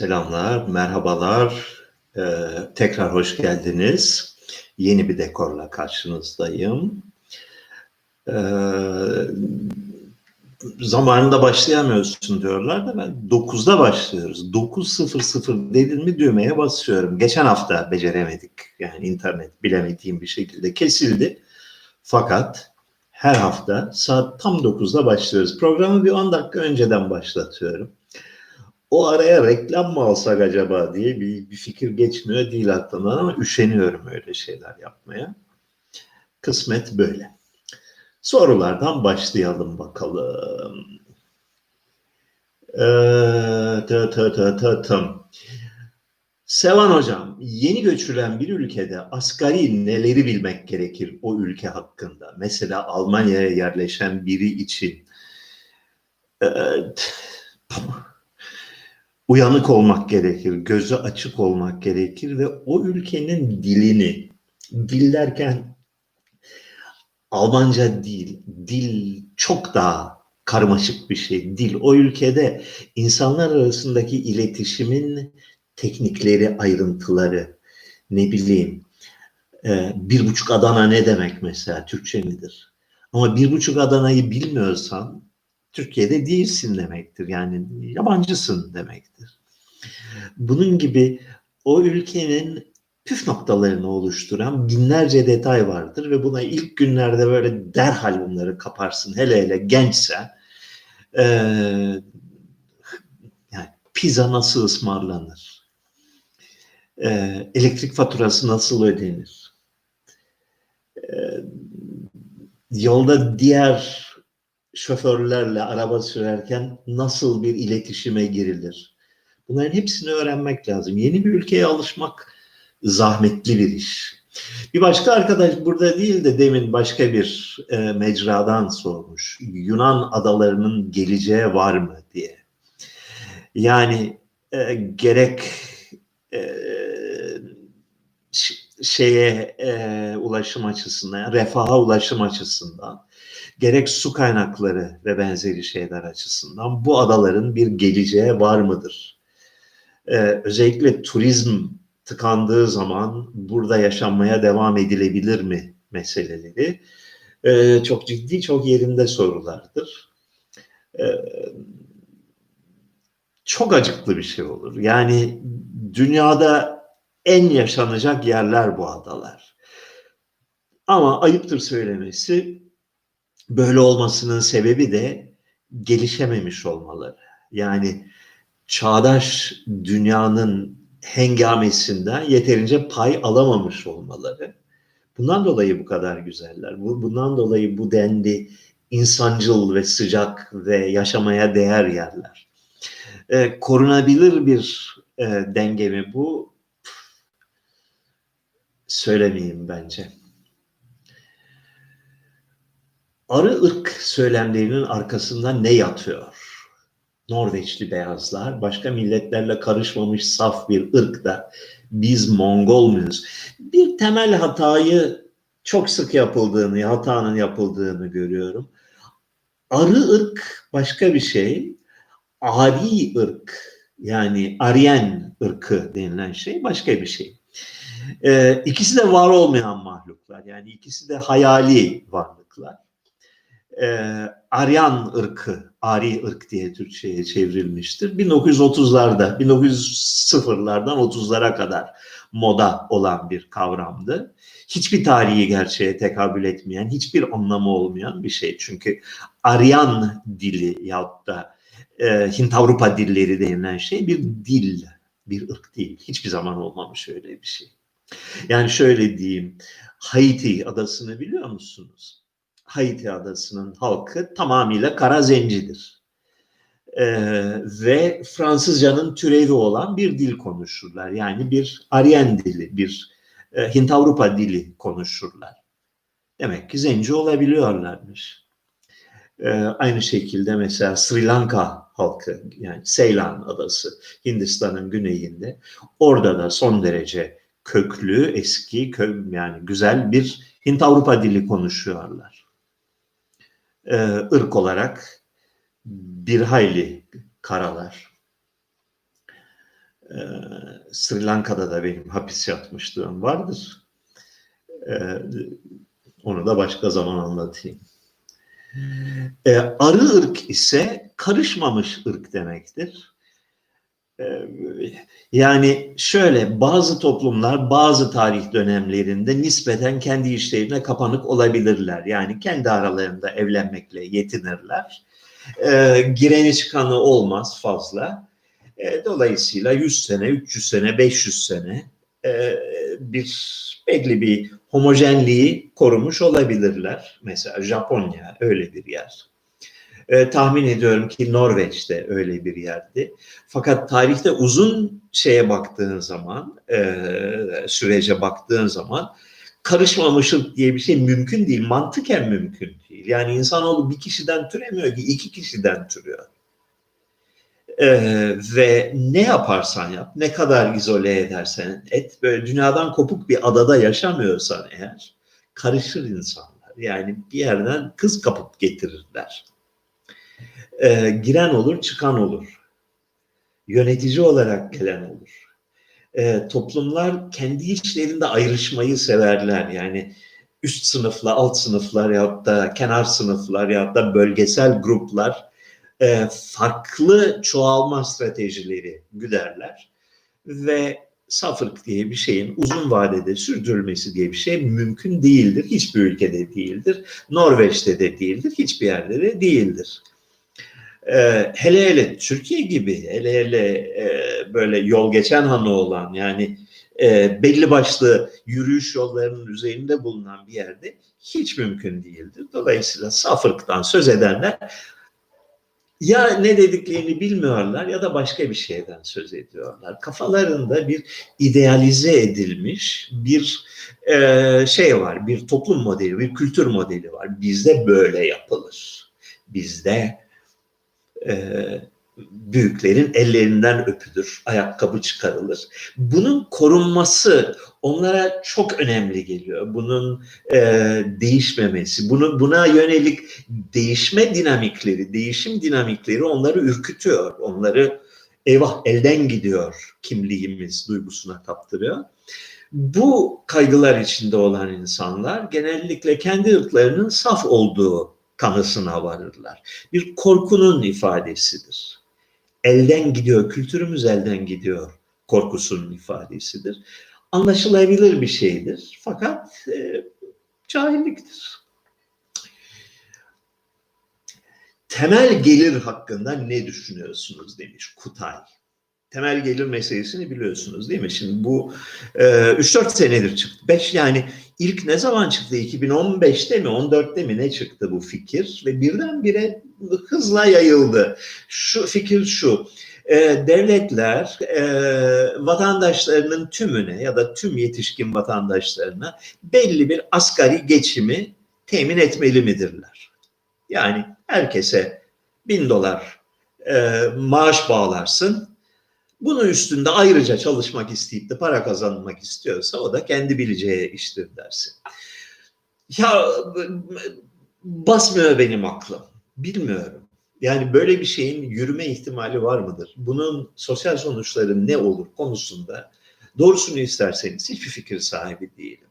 Selamlar, merhabalar. Ee, tekrar hoş geldiniz. Yeni bir dekorla karşınızdayım. Ee, zamanında başlayamıyorsun diyorlar da ben 9'da başlıyoruz. 9.00 dedin mi düğmeye basıyorum. Geçen hafta beceremedik. Yani internet bilemediğim bir şekilde kesildi. Fakat her hafta saat tam 9'da başlıyoruz. Programı bir 10 dakika önceden başlatıyorum o araya reklam mı alsak acaba diye bir, bir fikir geçmiyor değil aklımdan ama üşeniyorum öyle şeyler yapmaya. Kısmet böyle. Sorulardan başlayalım bakalım. Ee, tı tı tı tı tım. Sevan Hocam, yeni göçülen bir ülkede asgari neleri bilmek gerekir o ülke hakkında? Mesela Almanya'ya yerleşen biri için ee, uyanık olmak gerekir, gözü açık olmak gerekir ve o ülkenin dilini, dil derken Almanca değil, dil çok daha karmaşık bir şey. Dil o ülkede insanlar arasındaki iletişimin teknikleri, ayrıntıları, ne bileyim, e, bir buçuk Adana ne demek mesela, Türkçe midir? Ama bir buçuk Adana'yı bilmiyorsan Türkiye'de değilsin demektir. Yani yabancısın demektir. Bunun gibi o ülkenin püf noktalarını oluşturan binlerce detay vardır ve buna ilk günlerde böyle derhal bunları kaparsın. Hele hele gençsen ee, yani pizza nasıl ısmarlanır? Ee, elektrik faturası nasıl ödenir? Ee, yolda diğer şoförlerle araba sürerken nasıl bir iletişime girilir? Bunların hepsini öğrenmek lazım. Yeni bir ülkeye alışmak zahmetli bir iş. Bir başka arkadaş burada değil de demin başka bir e, mecradan sormuş. Yunan adalarının geleceği var mı diye. Yani e, gerek e, şeye e, ulaşım açısından, refaha ulaşım açısından, gerek su kaynakları ve benzeri şeyler açısından bu adaların bir geleceği var mıdır? Ee, özellikle turizm tıkandığı zaman burada yaşanmaya devam edilebilir mi meseleleri ee, çok ciddi, çok yerinde sorulardır. Ee, çok acıklı bir şey olur. Yani dünyada en yaşanacak yerler bu adalar. Ama ayıptır söylemesi böyle olmasının sebebi de gelişememiş olmaları. Yani çağdaş dünyanın hengamesinden yeterince pay alamamış olmaları. Bundan dolayı bu kadar güzeller. Bundan dolayı bu denli insancıl ve sıcak ve yaşamaya değer yerler. Ee, korunabilir bir e, denge mi bu? Söylemeyeyim bence. Arı ırk söylemlerinin arkasında ne yatıyor? Norveçli beyazlar başka milletlerle karışmamış saf bir ırk da biz Mongol muyuz? Bir temel hatayı çok sık yapıldığını, hatanın yapıldığını görüyorum. Arı ırk başka bir şey. Ari ırk yani Aryen ırkı denilen şey başka bir şey. Ee, ikisi de var olmayan mahluklar. Yani ikisi de hayali varlıklar e, Aryan ırkı, Ari ırk diye Türkçe'ye çevrilmiştir. 1930'larda, 1900'lardan 30'lara kadar moda olan bir kavramdı. Hiçbir tarihi gerçeğe tekabül etmeyen, hiçbir anlamı olmayan bir şey. Çünkü Aryan dili yahut da e, Hint-Avrupa dilleri denilen şey bir dil, bir ırk değil. Hiçbir zaman olmamış öyle bir şey. Yani şöyle diyeyim, Haiti adasını biliyor musunuz? Haiti adasının halkı tamamıyla kara zencidir. Ee, ve Fransızcanın türevi olan bir dil konuşurlar. Yani bir Aryen dili, bir e, Hint-Avrupa dili konuşurlar. Demek ki zenci olabiliyorlarmış. Ee, aynı şekilde mesela Sri Lanka halkı yani Seylan adası Hindistan'ın güneyinde orada da son derece köklü, eski, kö yani güzel bir Hint-Avrupa dili konuşuyorlar e, ırk olarak bir hayli karalar. Ee, Sri Lanka'da da benim hapis yatmışlığım vardır. Ee, onu da başka zaman anlatayım. Ee, arı ırk ise karışmamış ırk demektir. Ee, yani şöyle bazı toplumlar bazı tarih dönemlerinde nispeten kendi işlerine kapanık olabilirler. Yani kendi aralarında evlenmekle yetinirler. Ee, gireni çıkanı olmaz fazla. Ee, dolayısıyla 100 sene, 300 sene, 500 sene e, bir belli bir homojenliği korumuş olabilirler. Mesela Japonya öyle bir yer. E, tahmin ediyorum ki Norveç de öyle bir yerdi. Fakat tarihte uzun şeye baktığın zaman, e, sürece baktığın zaman karışmamışlık diye bir şey mümkün değil. Mantıken mümkün değil. Yani insanoğlu bir kişiden türemiyor ki iki kişiden türüyor. Ee, ve ne yaparsan yap, ne kadar izole edersen et, böyle dünyadan kopuk bir adada yaşamıyorsan eğer, karışır insanlar. Yani bir yerden kız kapıp getirirler. Ee, giren olur, çıkan olur. Yönetici olarak gelen olur. Ee, toplumlar kendi içlerinde ayrışmayı severler. Yani üst sınıfla alt sınıflar ya da kenar sınıflar ya da bölgesel gruplar e, farklı çoğalma stratejileri güderler ve safırk diye bir şeyin uzun vadede sürdürülmesi diye bir şey mümkün değildir. Hiçbir ülkede değildir. Norveç'te de değildir. Hiçbir yerde de değildir. Ee, hele hele Türkiye gibi hele hele e, böyle yol geçen hanı olan yani e, belli başlı yürüyüş yollarının üzerinde bulunan bir yerde hiç mümkün değildir. Dolayısıyla safırktan söz edenler ya ne dediklerini bilmiyorlar ya da başka bir şeyden söz ediyorlar. Kafalarında bir idealize edilmiş bir e, şey var, bir toplum modeli, bir kültür modeli var. Bizde böyle yapılır. Bizde e, büyüklerin ellerinden öpülür, ayakkabı çıkarılır. Bunun korunması onlara çok önemli geliyor. Bunun e, değişmemesi, bunu buna yönelik değişme dinamikleri, değişim dinamikleri onları ürkütüyor. Onları eyvah elden gidiyor kimliğimiz duygusuna kaptırıyor. Bu kaygılar içinde olan insanlar genellikle kendi ırklarının saf olduğu kanısına varırlar. Bir korkunun ifadesidir elden gidiyor, kültürümüz elden gidiyor korkusunun ifadesidir. Anlaşılabilir bir şeydir fakat e, cahilliktir. Temel gelir hakkında ne düşünüyorsunuz demiş Kutay. Temel gelir meselesini biliyorsunuz değil mi? Şimdi bu e, 3-4 senedir çıktı. 5 yani ilk ne zaman çıktı? 2015'te mi 14'te mi ne çıktı bu fikir? Ve birdenbire hızla yayıldı. Şu fikir şu. E, devletler e, vatandaşlarının tümüne ya da tüm yetişkin vatandaşlarına belli bir asgari geçimi temin etmeli midirler? Yani herkese bin dolar e, maaş bağlarsın. Bunun üstünde ayrıca çalışmak isteyip de para kazanmak istiyorsa o da kendi bileceği iştir dersin. Ya basmıyor benim aklım. Bilmiyorum. Yani böyle bir şeyin yürüme ihtimali var mıdır? Bunun sosyal sonuçları ne olur konusunda doğrusunu isterseniz hiçbir fikir sahibi değilim.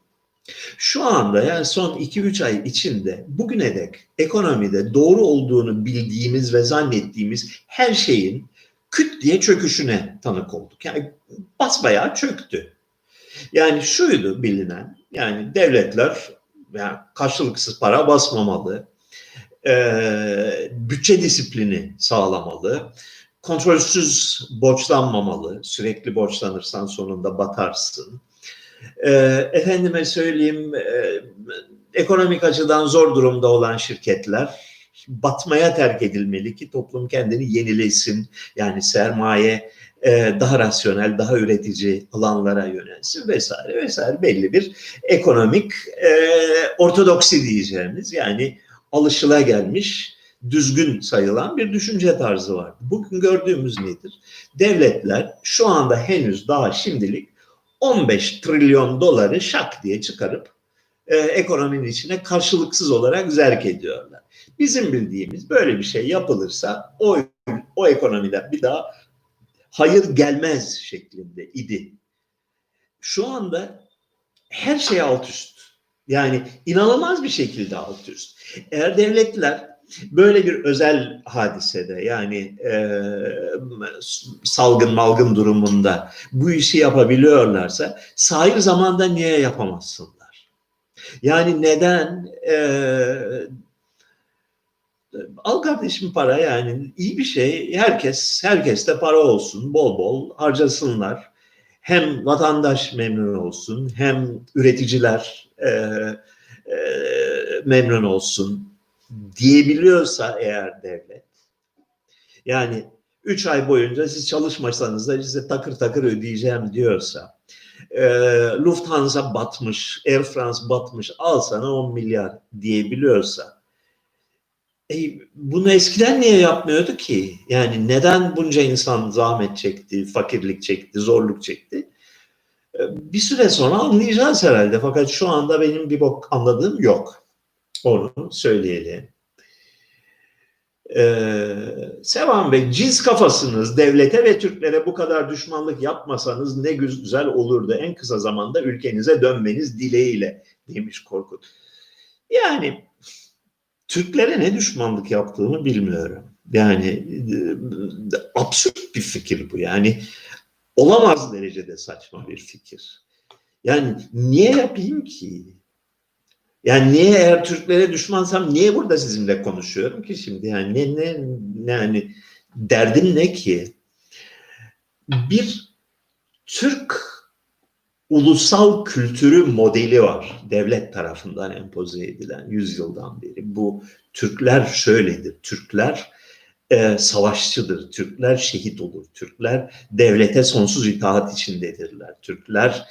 Şu anda yani son 2-3 ay içinde bugüne dek ekonomide doğru olduğunu bildiğimiz ve zannettiğimiz her şeyin küt diye çöküşüne tanık olduk. Yani basbayağı çöktü. Yani şuydu bilinen, yani devletler yani karşılıksız para basmamalı, e, bütçe disiplini sağlamalı, kontrolsüz borçlanmamalı, sürekli borçlanırsan sonunda batarsın. E, efendime söyleyeyim, e, ekonomik açıdan zor durumda olan şirketler batmaya terk edilmeli ki toplum kendini yenilesin. Yani sermaye e, daha rasyonel, daha üretici alanlara yönelsin vesaire vesaire belli bir ekonomik e, ortodoksi diyeceğimiz yani alışıla gelmiş düzgün sayılan bir düşünce tarzı var. Bugün gördüğümüz nedir? Devletler şu anda henüz daha şimdilik 15 trilyon doları şak diye çıkarıp e, ekonominin içine karşılıksız olarak zerk ediyorlar. Bizim bildiğimiz böyle bir şey yapılırsa o, o ekonomiden bir daha hayır gelmez şeklinde idi. Şu anda her şey alt üst. Yani inanılmaz bir şekilde alt üst. Eğer devletler böyle bir özel hadisede yani e, salgın malgın durumunda bu işi yapabiliyorlarsa sahil zamanda niye yapamazsınlar? Yani neden e, al kardeşim para yani. İyi bir şey. Herkes herkeste para olsun. Bol bol harcasınlar. Hem vatandaş memnun olsun hem üreticiler e, e, memnun olsun diyebiliyorsa eğer devlet. Yani 3 ay boyunca siz çalışmasanız da size takır takır ödeyeceğim diyorsa e, Lufthansa batmış, Air France batmış al sana 10 milyar diyebiliyorsa e, bunu eskiden niye yapmıyordu ki? Yani neden bunca insan zahmet çekti, fakirlik çekti, zorluk çekti? E, bir süre sonra anlayacağız herhalde. Fakat şu anda benim bir bok anladığım yok. Onu söyleyelim. Ee, Sevan Bey cins kafasınız devlete ve Türklere bu kadar düşmanlık yapmasanız ne güzel olurdu. En kısa zamanda ülkenize dönmeniz dileğiyle demiş Korkut. Yani Türklere ne düşmanlık yaptığımı bilmiyorum. Yani e, absürt bir fikir bu. Yani olamaz derecede saçma bir fikir. Yani niye yapayım ki? Yani niye eğer Türklere düşmansam niye burada sizinle konuşuyorum ki şimdi? Yani ne, ne yani derdim ne ki? Bir Türk ulusal kültürü modeli var. Devlet tarafından empoze edilen yüzyıldan beri. Bu Türkler şöyledir. Türkler e, savaşçıdır. Türkler şehit olur. Türkler devlete sonsuz itaat içindedirler. Türkler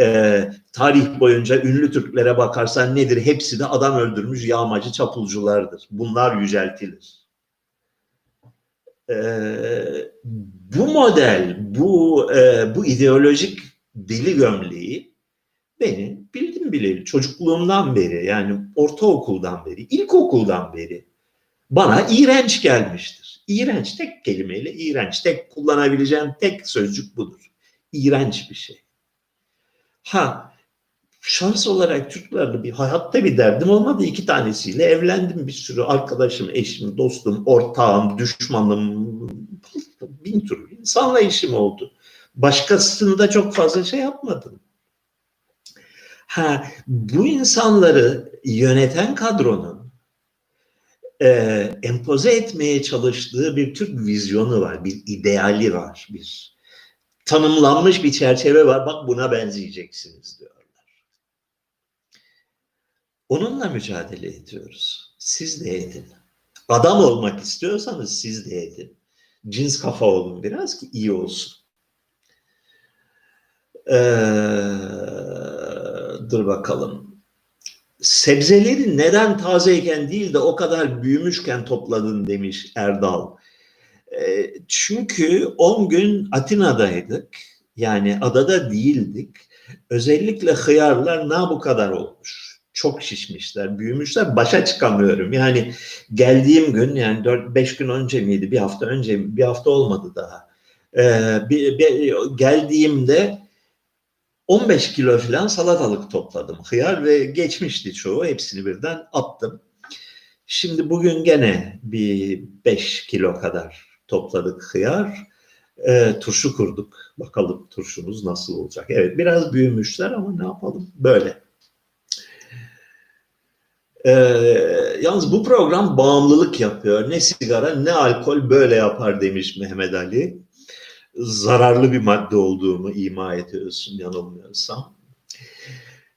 e, tarih boyunca ünlü Türklere bakarsan nedir? Hepsi de adam öldürmüş yağmacı çapulculardır. Bunlar yüceltilir. E, bu model, bu e, bu ideolojik deli gömleği beni bildim bileli çocukluğumdan beri yani ortaokuldan beri, ilkokuldan beri bana iğrenç gelmiştir. İğrenç tek kelimeyle iğrenç. Tek kullanabileceğim tek sözcük budur. İğrenç bir şey. Ha şans olarak Türklerle bir hayatta bir derdim olmadı. iki tanesiyle evlendim bir sürü arkadaşım, eşim, dostum, ortağım, düşmanım, bin türlü insanla işim oldu. Başkasında çok fazla şey yapmadım. Ha, bu insanları yöneten kadronun e, empoze etmeye çalıştığı bir Türk vizyonu var, bir ideali var, bir tanımlanmış bir çerçeve var. Bak buna benzeyeceksiniz diyorlar. Onunla mücadele ediyoruz. Siz de edin. Adam olmak istiyorsanız siz de edin. Cins kafa olun biraz ki iyi olsun. Ee, dur bakalım. Sebzeleri neden tazeyken değil de o kadar büyümüşken topladın demiş Erdal. Ee, çünkü 10 gün Atina'daydık. Yani adada değildik. Özellikle hıyarlar ne bu kadar olmuş. Çok şişmişler, büyümüşler. Başa çıkamıyorum. Yani geldiğim gün yani 4-5 gün önce miydi? Bir hafta önce mi? Bir hafta olmadı daha. Ee, bir, bir, geldiğimde 15 kilo falan salatalık topladım. Hıyar ve geçmişti çoğu. Hepsini birden attım. Şimdi bugün gene bir 5 kilo kadar topladık hıyar. E, turşu kurduk. Bakalım turşumuz nasıl olacak. Evet biraz büyümüşler ama ne yapalım böyle. E, yalnız bu program bağımlılık yapıyor. Ne sigara ne alkol böyle yapar demiş Mehmet Ali zararlı bir madde olduğumu ima ediyorsun yanılmıyorsam.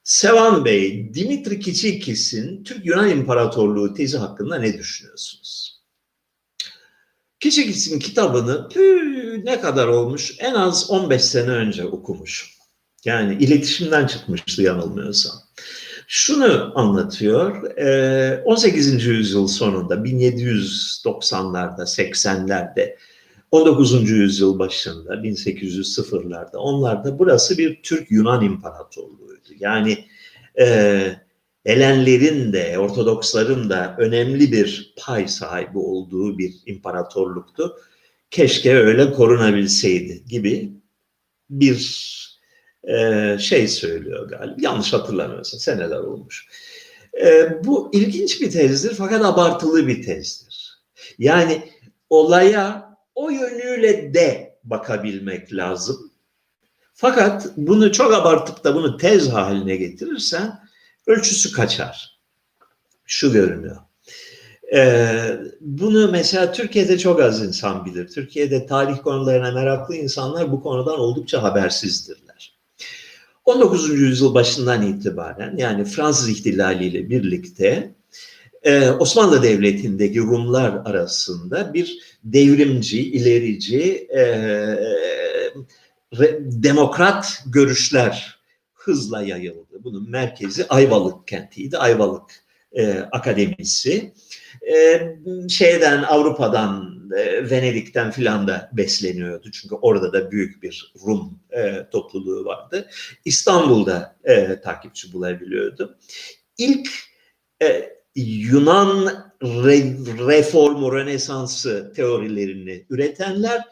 Sevan Bey, Dimitri Kiçikis'in Türk-Yunan İmparatorluğu tezi hakkında ne düşünüyorsunuz? Kiçikis'in kitabını tüh, ne kadar olmuş? En az 15 sene önce okumuş. Yani iletişimden çıkmıştı yanılmıyorsam. Şunu anlatıyor, 18. yüzyıl sonunda 1790'larda, 80'lerde 19. yüzyıl başında 1800'larda onlarda burası bir Türk-Yunan İmparatorluğuydu. Yani e, Elenlerin de Ortodoksların da önemli bir pay sahibi olduğu bir imparatorluktu. keşke öyle korunabilseydi gibi bir e, şey söylüyor galiba. Yanlış hatırlamıyorsam seneler olmuş. E, bu ilginç bir tezdir fakat abartılı bir tezdir. Yani olaya o yönüyle de bakabilmek lazım. Fakat bunu çok abartıp da bunu tez haline getirirsen ölçüsü kaçar. Şu görünüyor. Ee, bunu mesela Türkiye'de çok az insan bilir. Türkiye'de tarih konularına meraklı insanlar bu konudan oldukça habersizdirler. 19. yüzyıl başından itibaren yani Fransız ihtilaliyle birlikte e, Osmanlı Devleti'ndeki Rumlar arasında bir devrimci, ilerici, e, re, demokrat görüşler hızla yayıldı. Bunun merkezi Ayvalık kentiydi. Ayvalık e, Akademisi. E, şeyden Avrupa'dan, e, Venedik'ten filan da besleniyordu. Çünkü orada da büyük bir Rum e, topluluğu vardı. İstanbul'da e, takipçi bulabiliyordu. İlk e, Yunan re, reformu, Rönesansı teorilerini üretenler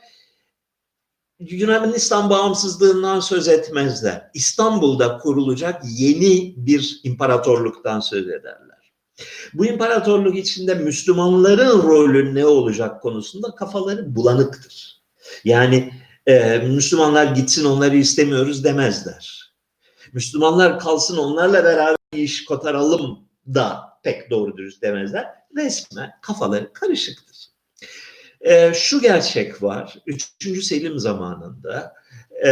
Yunanistan bağımsızlığından söz etmezler. İstanbul'da kurulacak yeni bir imparatorluktan söz ederler. Bu imparatorluk içinde Müslümanların rolü ne olacak konusunda kafaları bulanıktır. Yani e, Müslümanlar gitsin onları istemiyoruz demezler. Müslümanlar kalsın onlarla beraber iş kotaralım da pek doğru dürüst demezler. Resmen kafaları karışıktır. E, şu gerçek var. Üçüncü Selim zamanında, e,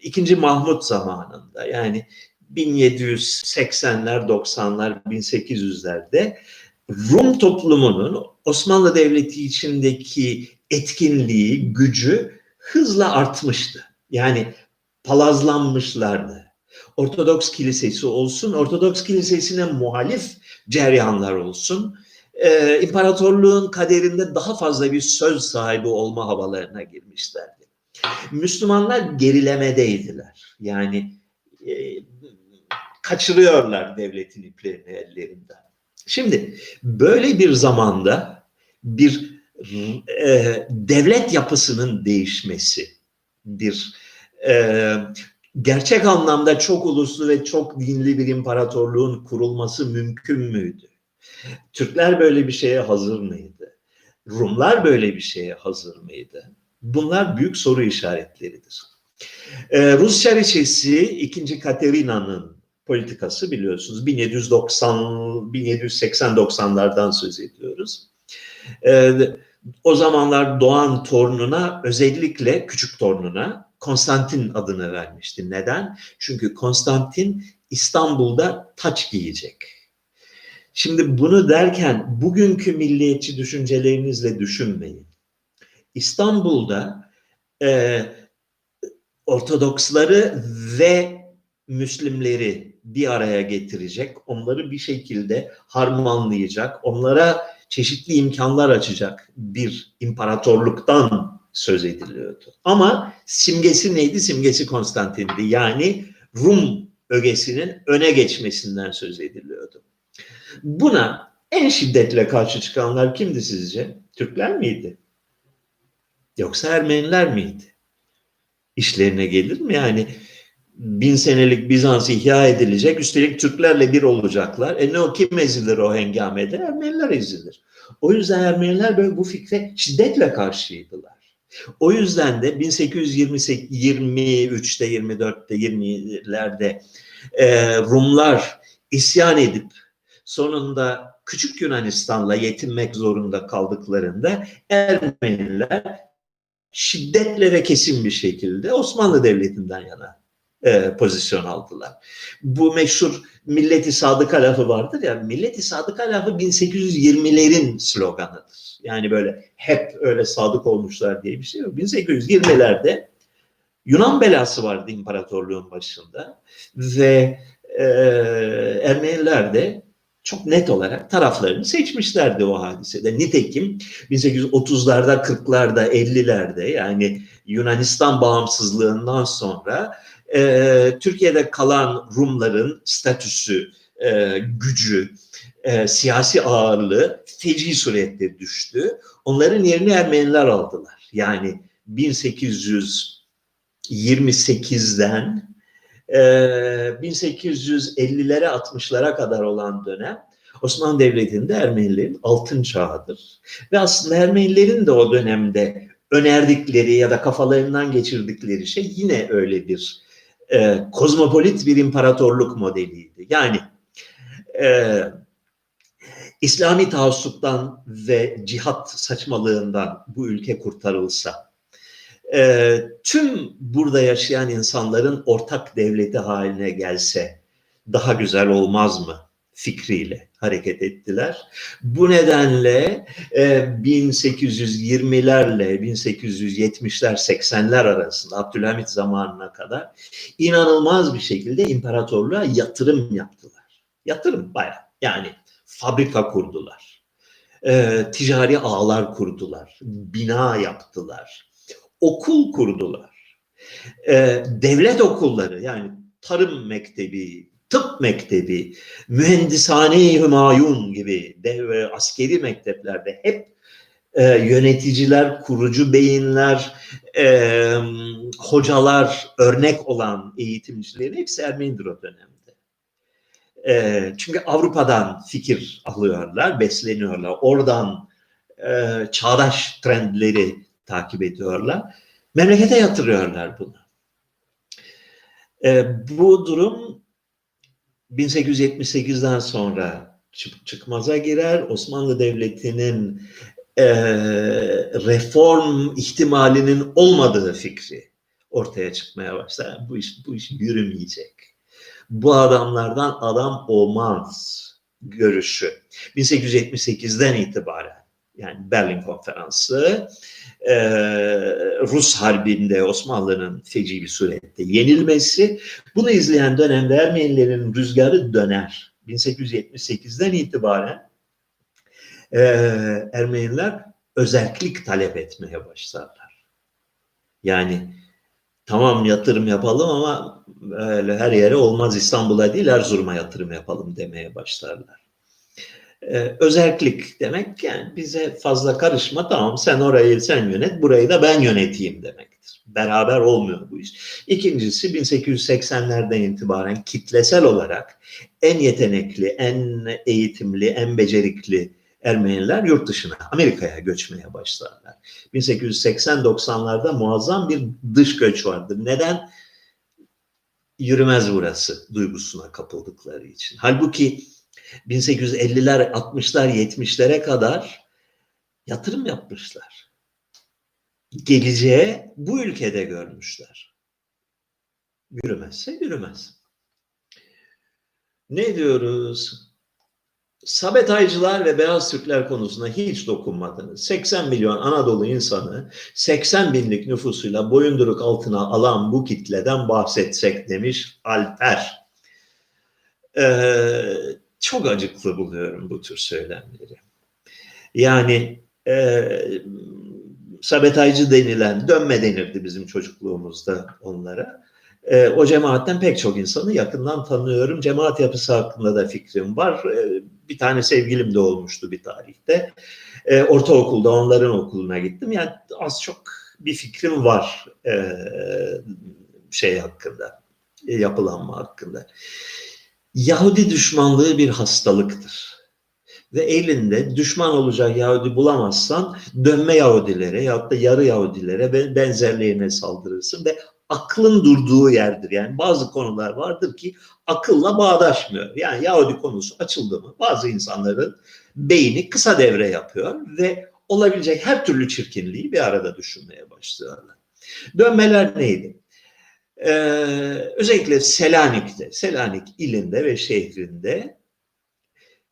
ikinci Mahmut zamanında yani 1780'ler, 90'lar, 1800'lerde Rum toplumunun Osmanlı Devleti içindeki etkinliği, gücü hızla artmıştı. Yani palazlanmışlardı. Ortodoks kilisesi olsun, Ortodoks kilisesine muhalif ceryanlar olsun, e, imparatorluğun kaderinde daha fazla bir söz sahibi olma havalarına girmişlerdi. Müslümanlar gerilemedeydiler. Yani e, kaçırıyorlar devletin iplerini ellerinden. Şimdi böyle bir zamanda bir e, devlet yapısının değişmesi, bir e, gerçek anlamda çok uluslu ve çok dinli bir imparatorluğun kurulması mümkün müydü? Türkler böyle bir şeye hazır mıydı? Rumlar böyle bir şeye hazır mıydı? Bunlar büyük soru işaretleridir. Ee, Rus Çariçesi 2. Katerina'nın politikası biliyorsunuz 1790 1780-90'lardan söz ediyoruz. Ee, o zamanlar doğan torununa özellikle küçük torununa Konstantin adını vermişti. Neden? Çünkü Konstantin İstanbul'da taç giyecek. Şimdi bunu derken bugünkü milliyetçi düşüncelerinizle düşünmeyin. İstanbul'da e, Ortodoksları ve Müslimleri bir araya getirecek, onları bir şekilde harmanlayacak, onlara çeşitli imkanlar açacak bir imparatorluktan söz ediliyordu. Ama simgesi neydi? Simgesi Konstantin'di. Yani Rum ögesinin öne geçmesinden söz ediliyordu. Buna en şiddetle karşı çıkanlar kimdi sizce? Türkler miydi? Yoksa Ermeniler miydi? İşlerine gelir mi? Yani bin senelik Bizans ihya edilecek. Üstelik Türklerle bir olacaklar. E ne o kim ezilir o hengamede? Ermeniler ezilir. O yüzden Ermeniler böyle bu fikre şiddetle karşıydılar. O yüzden de 1823'te, 24'te, 20'lerde e, Rumlar isyan edip sonunda Küçük Yunanistan'la yetinmek zorunda kaldıklarında Ermeniler şiddetle ve kesin bir şekilde Osmanlı Devleti'nden yana e, pozisyon aldılar. Bu meşhur milleti sadıka lafı vardır ya, milleti sadıka lafı 1820'lerin sloganıdır. Yani böyle hep öyle sadık olmuşlar diye bir şey yok. 1820'lerde Yunan belası vardı imparatorluğun başında ve e, Ermeniler de çok net olarak taraflarını seçmişlerdi o hadisede. Nitekim 1830'larda, 40'larda, 50'lerde yani Yunanistan bağımsızlığından sonra e, Türkiye'de kalan Rumların statüsü, e, gücü, e, siyasi ağırlığı feci surette düştü. Onların yerini Ermeniler aldılar. yani 1828'den 1850'lere 60'lara kadar olan dönem Osmanlı Devleti'nde Ermenilerin altın çağıdır. Ve aslında Ermenilerin de o dönemde önerdikleri ya da kafalarından geçirdikleri şey yine öyle bir e, kozmopolit bir imparatorluk modeliydi. Yani e, İslami taassuptan ve cihat saçmalığından bu ülke kurtarılsa, e, tüm burada yaşayan insanların ortak devleti haline gelse daha güzel olmaz mı fikriyle hareket ettiler. Bu nedenle e, 1820'lerle 1870'ler 80'ler arasında Abdülhamit zamanına kadar inanılmaz bir şekilde imparatorluğa yatırım yaptılar. Yatırım bayağı yani fabrika kurdular. E, ticari ağlar kurdular. Bina yaptılar. Okul kurdular. E, devlet okulları yani tarım mektebi, tıp mektebi, mühendishane hümayun gibi dev ve askeri mekteplerde hep e, yöneticiler, kurucu beyinler, e, hocalar, örnek olan eğitimcilerin hepsi Ermenidir o dönemde. E, çünkü Avrupa'dan fikir alıyorlar, besleniyorlar. Oradan e, çağdaş trendleri takip ediyorlar. Memlekete yatırıyorlar bunu. E, bu durum 1878'den sonra çık çıkmaza girer. Osmanlı Devleti'nin e, reform ihtimalinin olmadığı fikri ortaya çıkmaya başlar. Bu iş bu iş yürümeyecek. Bu adamlardan adam olmaz görüşü. 1878'den itibaren yani Berlin Konferansı e, Rus Harbi'nde Osmanlı'nın feci bir surette yenilmesi bunu izleyen dönemde Ermenilerin rüzgarı döner. 1878'den itibaren e, Ermeniler özellik talep etmeye başlarlar. Yani tamam yatırım yapalım ama her yere olmaz İstanbul'a değil Erzurum'a yatırım yapalım demeye başlarlar. Ee, özellik demek yani bize fazla karışma tamam sen orayı sen yönet burayı da ben yöneteyim demektir. Beraber olmuyor bu iş. İkincisi 1880'lerden itibaren kitlesel olarak en yetenekli, en eğitimli, en becerikli Ermeniler yurt dışına, Amerika'ya göçmeye başlarlar. 1880-90'larda muazzam bir dış göç vardır. Neden? Yürümez burası duygusuna kapıldıkları için. Halbuki 1850'ler, 60'lar, 70'lere kadar yatırım yapmışlar. Geleceğe bu ülkede görmüşler. Yürümezse yürümez. Ne diyoruz? Sabetaycılar ve beyaz Türkler konusuna hiç dokunmadınız. 80 milyon Anadolu insanı 80 binlik nüfusuyla boyunduruk altına alan bu kitleden bahsetsek demiş Alper. Ee, çok acıklı buluyorum bu tür söylemleri. Yani e, sabetaycı denilen, dönme denirdi bizim çocukluğumuzda onlara. E, o cemaatten pek çok insanı yakından tanıyorum. Cemaat yapısı hakkında da fikrim var. E, bir tane sevgilim de olmuştu bir tarihte. E, ortaokulda onların okuluna gittim. Yani az çok bir fikrim var e, şey hakkında, e, yapılanma hakkında. Yahudi düşmanlığı bir hastalıktır. Ve elinde düşman olacak Yahudi bulamazsan dönme Yahudilere ya da yarı Yahudilere ve benzerlerine saldırırsın ve aklın durduğu yerdir. Yani bazı konular vardır ki akılla bağdaşmıyor. Yani Yahudi konusu açıldı mı bazı insanların beyni kısa devre yapıyor ve olabilecek her türlü çirkinliği bir arada düşünmeye başlıyorlar. Dönmeler neydi? Ee, özellikle Selanik'te, Selanik ilinde ve şehrinde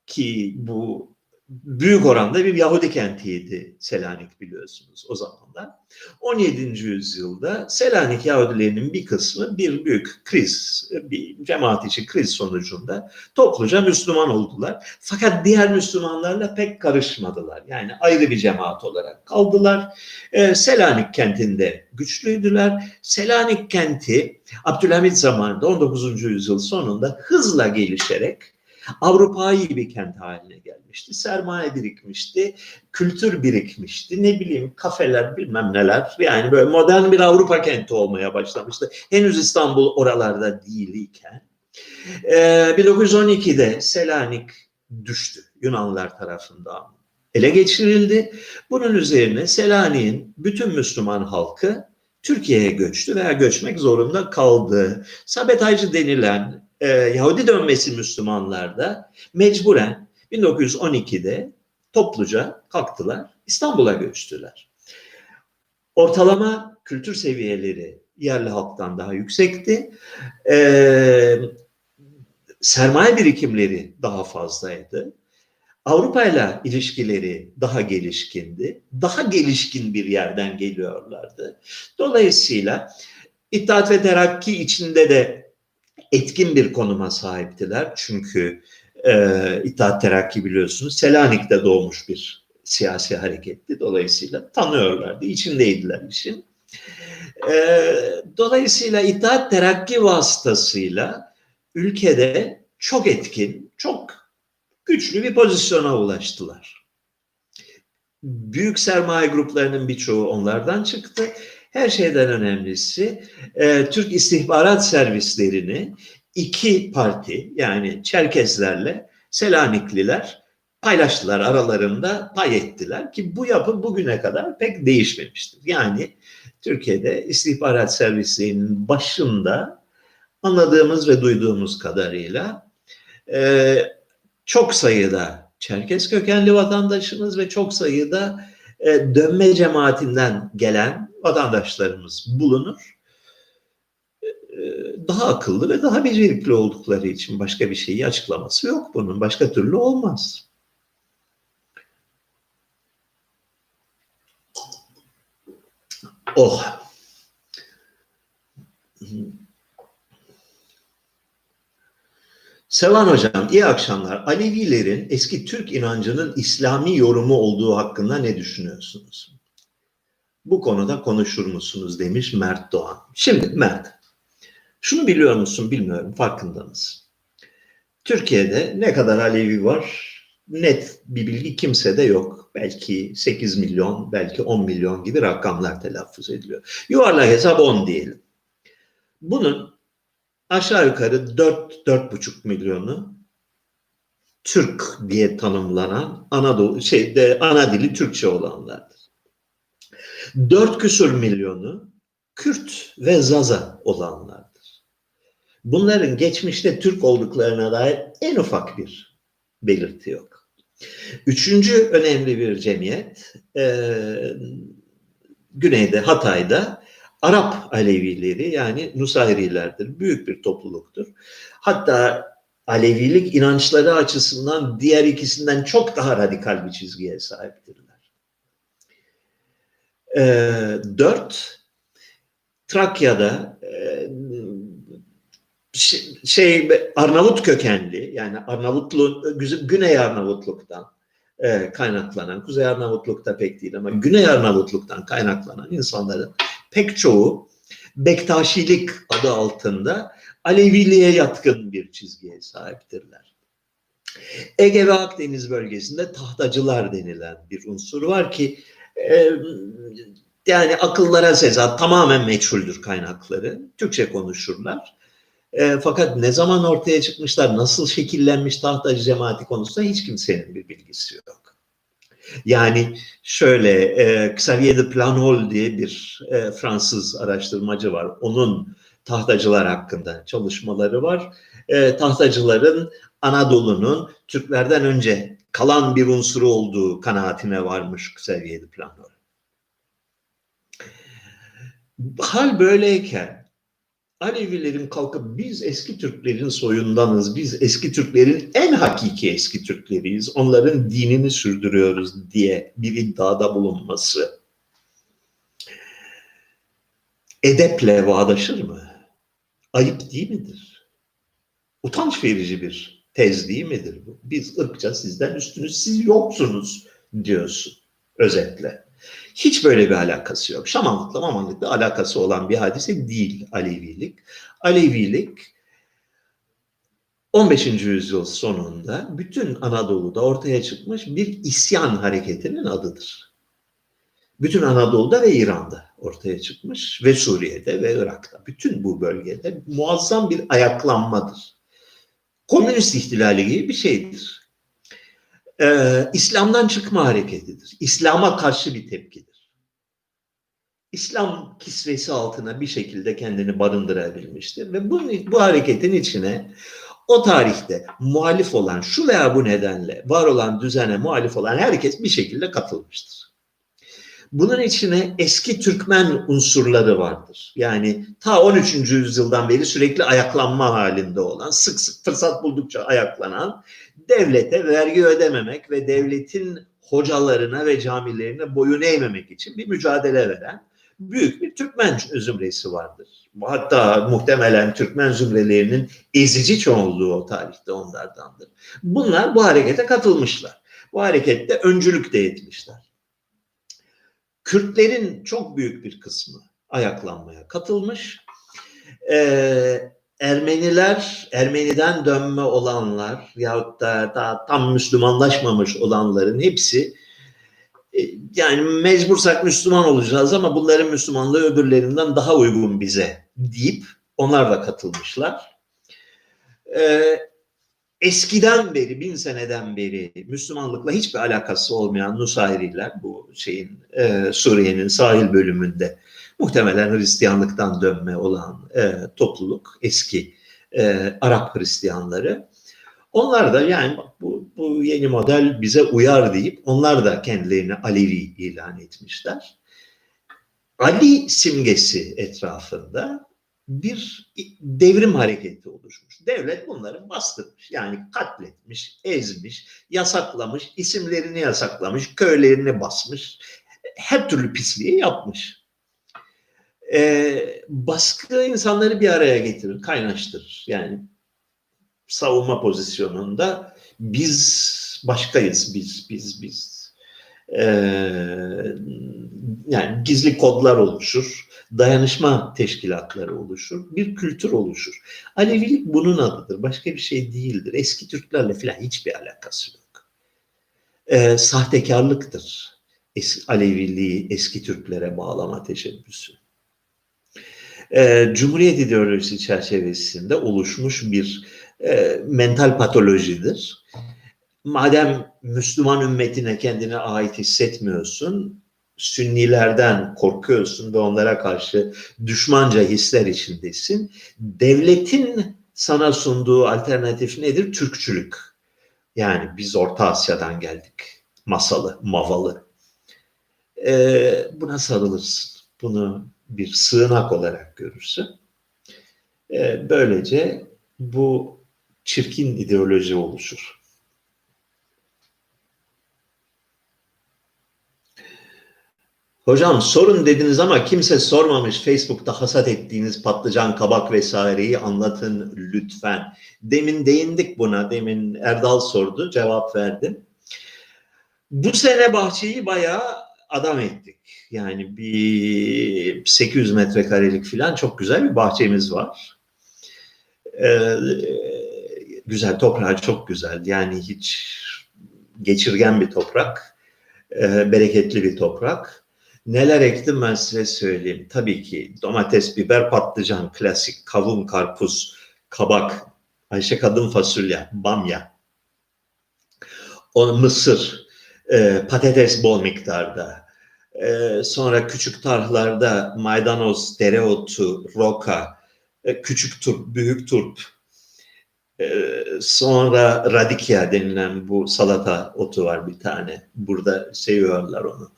ki bu büyük oranda bir Yahudi kentiydi Selanik biliyorsunuz o zamanlar. 17. yüzyılda Selanik Yahudilerinin bir kısmı bir büyük kriz, bir cemaat içi kriz sonucunda topluca Müslüman oldular. Fakat diğer Müslümanlarla pek karışmadılar. Yani ayrı bir cemaat olarak kaldılar. Ee, Selanik kentinde güçlüydüler. Selanik kenti Abdülhamit zamanında 19. yüzyıl sonunda hızla gelişerek Avrupa'yı bir kent haline gelmişti. Sermaye birikmişti, kültür birikmişti. Ne bileyim kafeler bilmem neler. Yani böyle modern bir Avrupa kenti olmaya başlamıştı. Henüz İstanbul oralarda değilken. Ee, 1912'de Selanik düştü Yunanlılar tarafından ele geçirildi. Bunun üzerine Selanik'in bütün Müslüman halkı Türkiye'ye göçtü veya göçmek zorunda kaldı. Sabetaycı denilen e, Yahudi dönmesi Müslümanlar da mecburen 1912'de topluca kalktılar, İstanbul'a göçtüler. Ortalama kültür seviyeleri yerli halktan daha yüksekti. Ee, sermaye birikimleri daha fazlaydı. Avrupa ile ilişkileri daha gelişkindi. Daha gelişkin bir yerden geliyorlardı. Dolayısıyla İttihat ve Terakki içinde de etkin bir konuma sahiptiler. Çünkü e, İttihat Terakki biliyorsunuz Selanik'te doğmuş bir siyasi hareketti. Dolayısıyla tanıyorlardı, içindeydiler işin. E, dolayısıyla İttihat Terakki vasıtasıyla ülkede çok etkin, çok güçlü bir pozisyona ulaştılar. Büyük sermaye gruplarının birçoğu onlardan çıktı. Her şeyden önemlisi e, Türk istihbarat servislerini iki parti yani Çerkezlerle Selanikliler paylaştılar aralarında pay ettiler ki bu yapı bugüne kadar pek değişmemiştir. Yani Türkiye'de istihbarat servislerinin başında anladığımız ve duyduğumuz kadarıyla e, çok sayıda Çerkes kökenli vatandaşımız ve çok sayıda e, dönme cemaatinden gelen vatandaşlarımız bulunur. E, daha akıllı ve daha becerikli oldukları için başka bir şeyi açıklaması yok bunun. Başka türlü olmaz. Oh. Sevan Hocam, iyi akşamlar. Alevilerin eski Türk inancının İslami yorumu olduğu hakkında ne düşünüyorsunuz? Bu konuda konuşur musunuz demiş Mert Doğan. Şimdi Mert, şunu biliyor musun bilmiyorum, farkında mısın? Türkiye'de ne kadar Alevi var net bir bilgi kimsede yok. Belki 8 milyon, belki 10 milyon gibi rakamlar telaffuz ediliyor. Yuvarlak hesap 10 diyelim. Bunun aşağı yukarı 4-4,5 milyonu Türk diye tanımlanan Anadolu şeyde ana dili Türkçe olanlardır. 4 küsur milyonu Kürt ve Zaza olanlardır. Bunların geçmişte Türk olduklarına dair en ufak bir belirti yok. Üçüncü önemli bir cemiyet e, güneyde Hatay'da Arap Alevileri yani Nusayrilerdir. Büyük bir topluluktur. Hatta Alevilik inançları açısından diğer ikisinden çok daha radikal bir çizgiye sahiptirler. E, dört, Trakya'da e, şey Arnavut kökenli yani Arnavutlu Güney Arnavutluk'tan e, kaynaklanan Kuzey Arnavutluk'ta pek değil ama Güney Arnavutluk'tan kaynaklanan insanların pek çoğu Bektaşilik adı altında Aleviliğe yatkın bir çizgiye sahiptirler. Ege ve Akdeniz bölgesinde tahtacılar denilen bir unsur var ki e, yani akıllara seza tamamen meçhuldür kaynakları. Türkçe konuşurlar. E, fakat ne zaman ortaya çıkmışlar, nasıl şekillenmiş tahtacı cemaati konusunda hiç kimsenin bir bilgisi yok. Yani şöyle e, Xavier de Planol diye bir e, Fransız araştırmacı var. Onun tahtacılar hakkında çalışmaları var. E, tahtacıların Anadolu'nun Türklerden önce kalan bir unsuru olduğu kanaatine varmış de Planol. Hal böyleyken Alevilerin kalkıp biz eski Türklerin soyundanız, biz eski Türklerin en hakiki eski Türkleriyiz, onların dinini sürdürüyoruz diye bir iddiada bulunması edeple bağdaşır mı? Ayıp değil midir? Utanç verici bir tez değil midir bu? Biz ırkça sizden üstünüz, siz yoksunuz diyorsun özetle. Hiç böyle bir alakası yok. Şamanlıkla mamanlıkla alakası olan bir hadise değil Alevilik. Alevilik 15. yüzyıl sonunda bütün Anadolu'da ortaya çıkmış bir isyan hareketinin adıdır. Bütün Anadolu'da ve İran'da ortaya çıkmış ve Suriye'de ve Irak'ta. Bütün bu bölgede muazzam bir ayaklanmadır. Komünist ihtilali gibi bir şeydir. Ee, İslam'dan çıkma hareketidir. İslam'a karşı bir tepkidir. İslam kisvesi altına bir şekilde kendini barındırabilmiştir ve bu, bu hareketin içine o tarihte muhalif olan şu veya bu nedenle var olan düzene muhalif olan herkes bir şekilde katılmıştır. Bunun içine eski Türkmen unsurları vardır. Yani ta 13. yüzyıldan beri sürekli ayaklanma halinde olan, sık sık fırsat buldukça ayaklanan, devlete vergi ödememek ve devletin hocalarına ve camilerine boyun eğmemek için bir mücadele veren büyük bir Türkmen zümresi vardır. Hatta muhtemelen Türkmen zümrelerinin ezici çoğunluğu o tarihte onlardandır. Bunlar bu harekete katılmışlar. Bu harekette öncülük de etmişler. Kürtlerin çok büyük bir kısmı ayaklanmaya katılmış. Ee, Ermeniler, Ermeniden dönme olanlar yahut da daha tam Müslümanlaşmamış olanların hepsi e, yani mecbursak Müslüman olacağız ama bunların Müslümanlığı öbürlerinden daha uygun bize deyip onlar da katılmışlar. Ee, eskiden beri, bin seneden beri Müslümanlıkla hiçbir alakası olmayan Nusayriler bu şeyin e, Suriye'nin sahil bölümünde muhtemelen Hristiyanlıktan dönme olan e, topluluk, eski e, Arap Hristiyanları. Onlar da yani bu, bu yeni model bize uyar deyip onlar da kendilerini Alevi ilan etmişler. Ali simgesi etrafında bir devrim hareketi. Devlet bunları bastırmış. Yani katletmiş, ezmiş, yasaklamış, isimlerini yasaklamış, köylerini basmış. Her türlü pisliği yapmış. Ee, baskı insanları bir araya getirir, kaynaştırır. Yani savunma pozisyonunda biz başkayız, biz, biz, biz. Ee, yani gizli kodlar oluşur dayanışma teşkilatları oluşur, bir kültür oluşur. Alevilik bunun adıdır, başka bir şey değildir. Eski Türklerle falan hiçbir alakası yok. Ee, sahtekarlıktır es Aleviliği eski Türklere bağlama teşebbüsü. Ee, Cumhuriyet ideolojisi çerçevesinde oluşmuş bir e, mental patolojidir. Madem Müslüman ümmetine kendine ait hissetmiyorsun, Sünnilerden korkuyorsun ve onlara karşı düşmanca hisler içindesin. Devletin sana sunduğu alternatif nedir? Türkçülük. Yani biz Orta Asya'dan geldik. Masalı, mavalı. Ee, buna sarılırsın. Bunu bir sığınak olarak görürsün. Ee, böylece bu çirkin ideoloji oluşur. Hocam sorun dediniz ama kimse sormamış Facebook'ta hasat ettiğiniz patlıcan, kabak vesaireyi anlatın lütfen. Demin değindik buna. Demin Erdal sordu, cevap verdim. Bu sene bahçeyi bayağı adam ettik. Yani bir 800 metrekarelik falan çok güzel bir bahçemiz var. Ee, güzel, toprağı çok güzel. Yani hiç geçirgen bir toprak, e, bereketli bir toprak Neler ektim ben size söyleyeyim. Tabii ki domates, biber, patlıcan, klasik, kavun, karpuz, kabak, Ayşe kadın fasulye, bamya, o mısır, e, patates bol miktarda. E, sonra küçük tarhlarda maydanoz, dereotu, roka, e, küçük turp, büyük turp. E, sonra radikya denilen bu salata otu var bir tane. Burada seviyorlar onu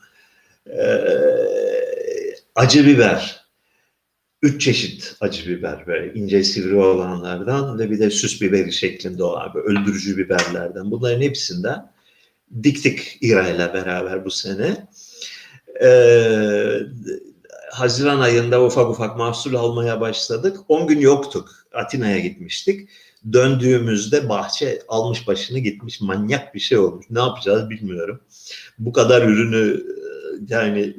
ee, acı biber. Üç çeşit acı biber böyle ince sivri olanlardan ve bir de süs biberi şeklinde olan böyle öldürücü biberlerden. Bunların hepsinden diktik İRA ile beraber bu sene. Ee, Haziran ayında ufak ufak mahsul almaya başladık. 10 gün yoktuk. Atina'ya gitmiştik. Döndüğümüzde bahçe almış başını gitmiş manyak bir şey olmuş. Ne yapacağız bilmiyorum. Bu kadar ürünü yani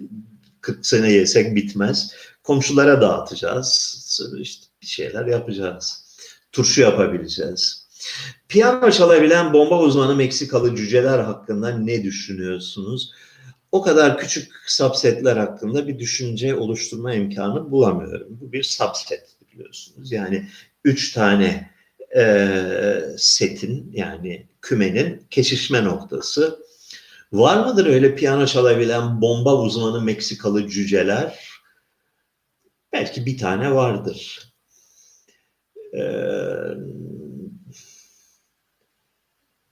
40 sene yesek bitmez. Komşulara dağıtacağız. İşte bir şeyler yapacağız. Turşu yapabileceğiz. Piyano çalabilen bomba uzmanı Meksikalı cüceler hakkında ne düşünüyorsunuz? O kadar küçük subsetler hakkında bir düşünce oluşturma imkanı bulamıyorum. Bu bir subset biliyorsunuz. Yani üç tane e, setin yani kümenin kesişme noktası. Var mıdır öyle piyano çalabilen bomba uzmanı Meksikalı cüceler? Belki bir tane vardır. Ee,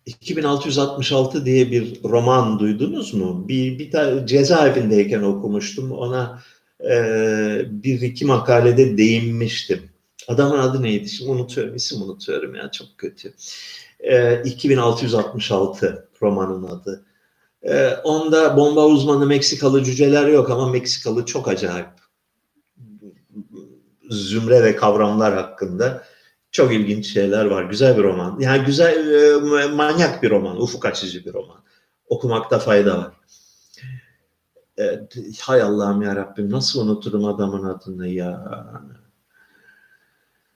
2666 diye bir roman duydunuz mu? Bir, bir tane cezaevindeyken okumuştum. Ona e, bir iki makalede değinmiştim. Adamın adı neydi? Şimdi unutuyorum. İsim unutuyorum ya. Çok kötü. E, 2666 romanın adı. E, onda bomba uzmanı Meksikalı cüceler yok ama Meksikalı çok acayip zümre ve kavramlar hakkında çok ilginç şeyler var. Güzel bir roman. Yani güzel, e, manyak bir roman, ufuk açıcı bir roman. Okumakta fayda var. E, hay Allah'ım ya Rabbim nasıl unuturum adamın adını ya.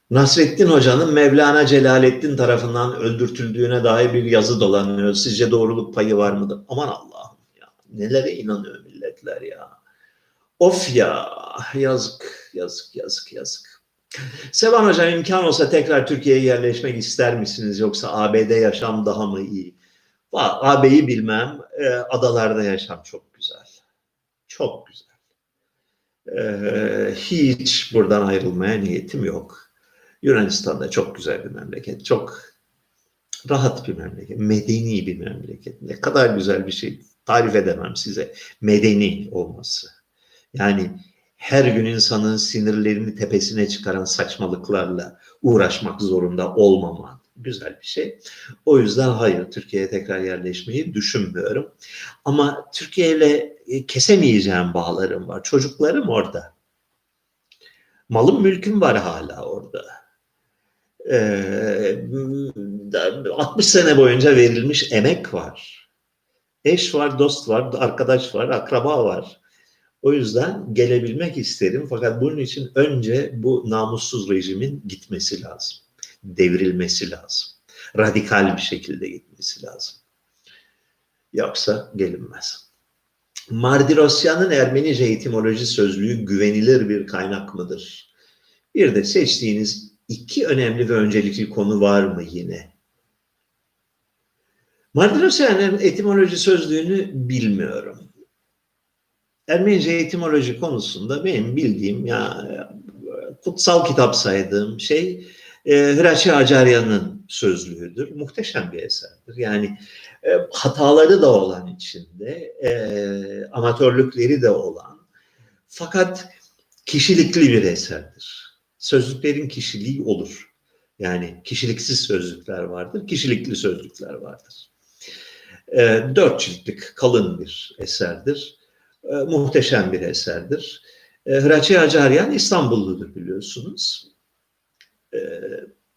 Nasrettin Hoca'nın Mevlana Celaleddin tarafından öldürtüldüğüne dair bir yazı dolanıyor. Sizce doğruluk payı var mıdır? Aman Allah'ım ya. Nelere inanıyor milletler ya. Of ya yazık yazık yazık yazık. Sevan Hocam imkan olsa tekrar Türkiye'ye yerleşmek ister misiniz yoksa AB'de yaşam daha mı iyi? AB'yi bilmem e, adalarda yaşam çok güzel. Çok güzel. E, hiç buradan ayrılmaya niyetim yok. Yunanistan'da çok güzel bir memleket. Çok rahat bir memleket. Medeni bir memleket. Ne kadar güzel bir şey tarif edemem size. Medeni olması. Yani her gün insanın sinirlerini tepesine çıkaran saçmalıklarla uğraşmak zorunda olmaman güzel bir şey. O yüzden hayır Türkiye'ye tekrar yerleşmeyi düşünmüyorum. Ama Türkiye ile e, kesemeyeceğim bağlarım var. Çocuklarım orada. Malım mülküm var hala orada. Ee, 60 sene boyunca verilmiş emek var. Eş var, dost var, arkadaş var, akraba var. O yüzden gelebilmek isterim fakat bunun için önce bu namussuz rejimin gitmesi lazım. Devrilmesi lazım. Radikal bir şekilde gitmesi lazım. Yoksa gelinmez. Mardirosyan'ın Ermenice etimoloji sözlüğü güvenilir bir kaynak mıdır? Bir de seçtiğiniz iki önemli ve öncelikli konu var mı yine? Mardirosyan'ın etimoloji sözlüğünü bilmiyorum. Ermenice etimoloji konusunda benim bildiğim ya kutsal kitap saydığım şey e, Hirachi Acarya'nın sözlüğüdür. Muhteşem bir eserdir. Yani e, hataları da olan içinde, e, amatörlükleri de olan fakat kişilikli bir eserdir. Sözlüklerin kişiliği olur. Yani kişiliksiz sözlükler vardır, kişilikli sözlükler vardır. E, dört ciltlik kalın bir eserdir e, muhteşem bir eserdir. E, Hraçi Acaryan İstanbulludur biliyorsunuz. E,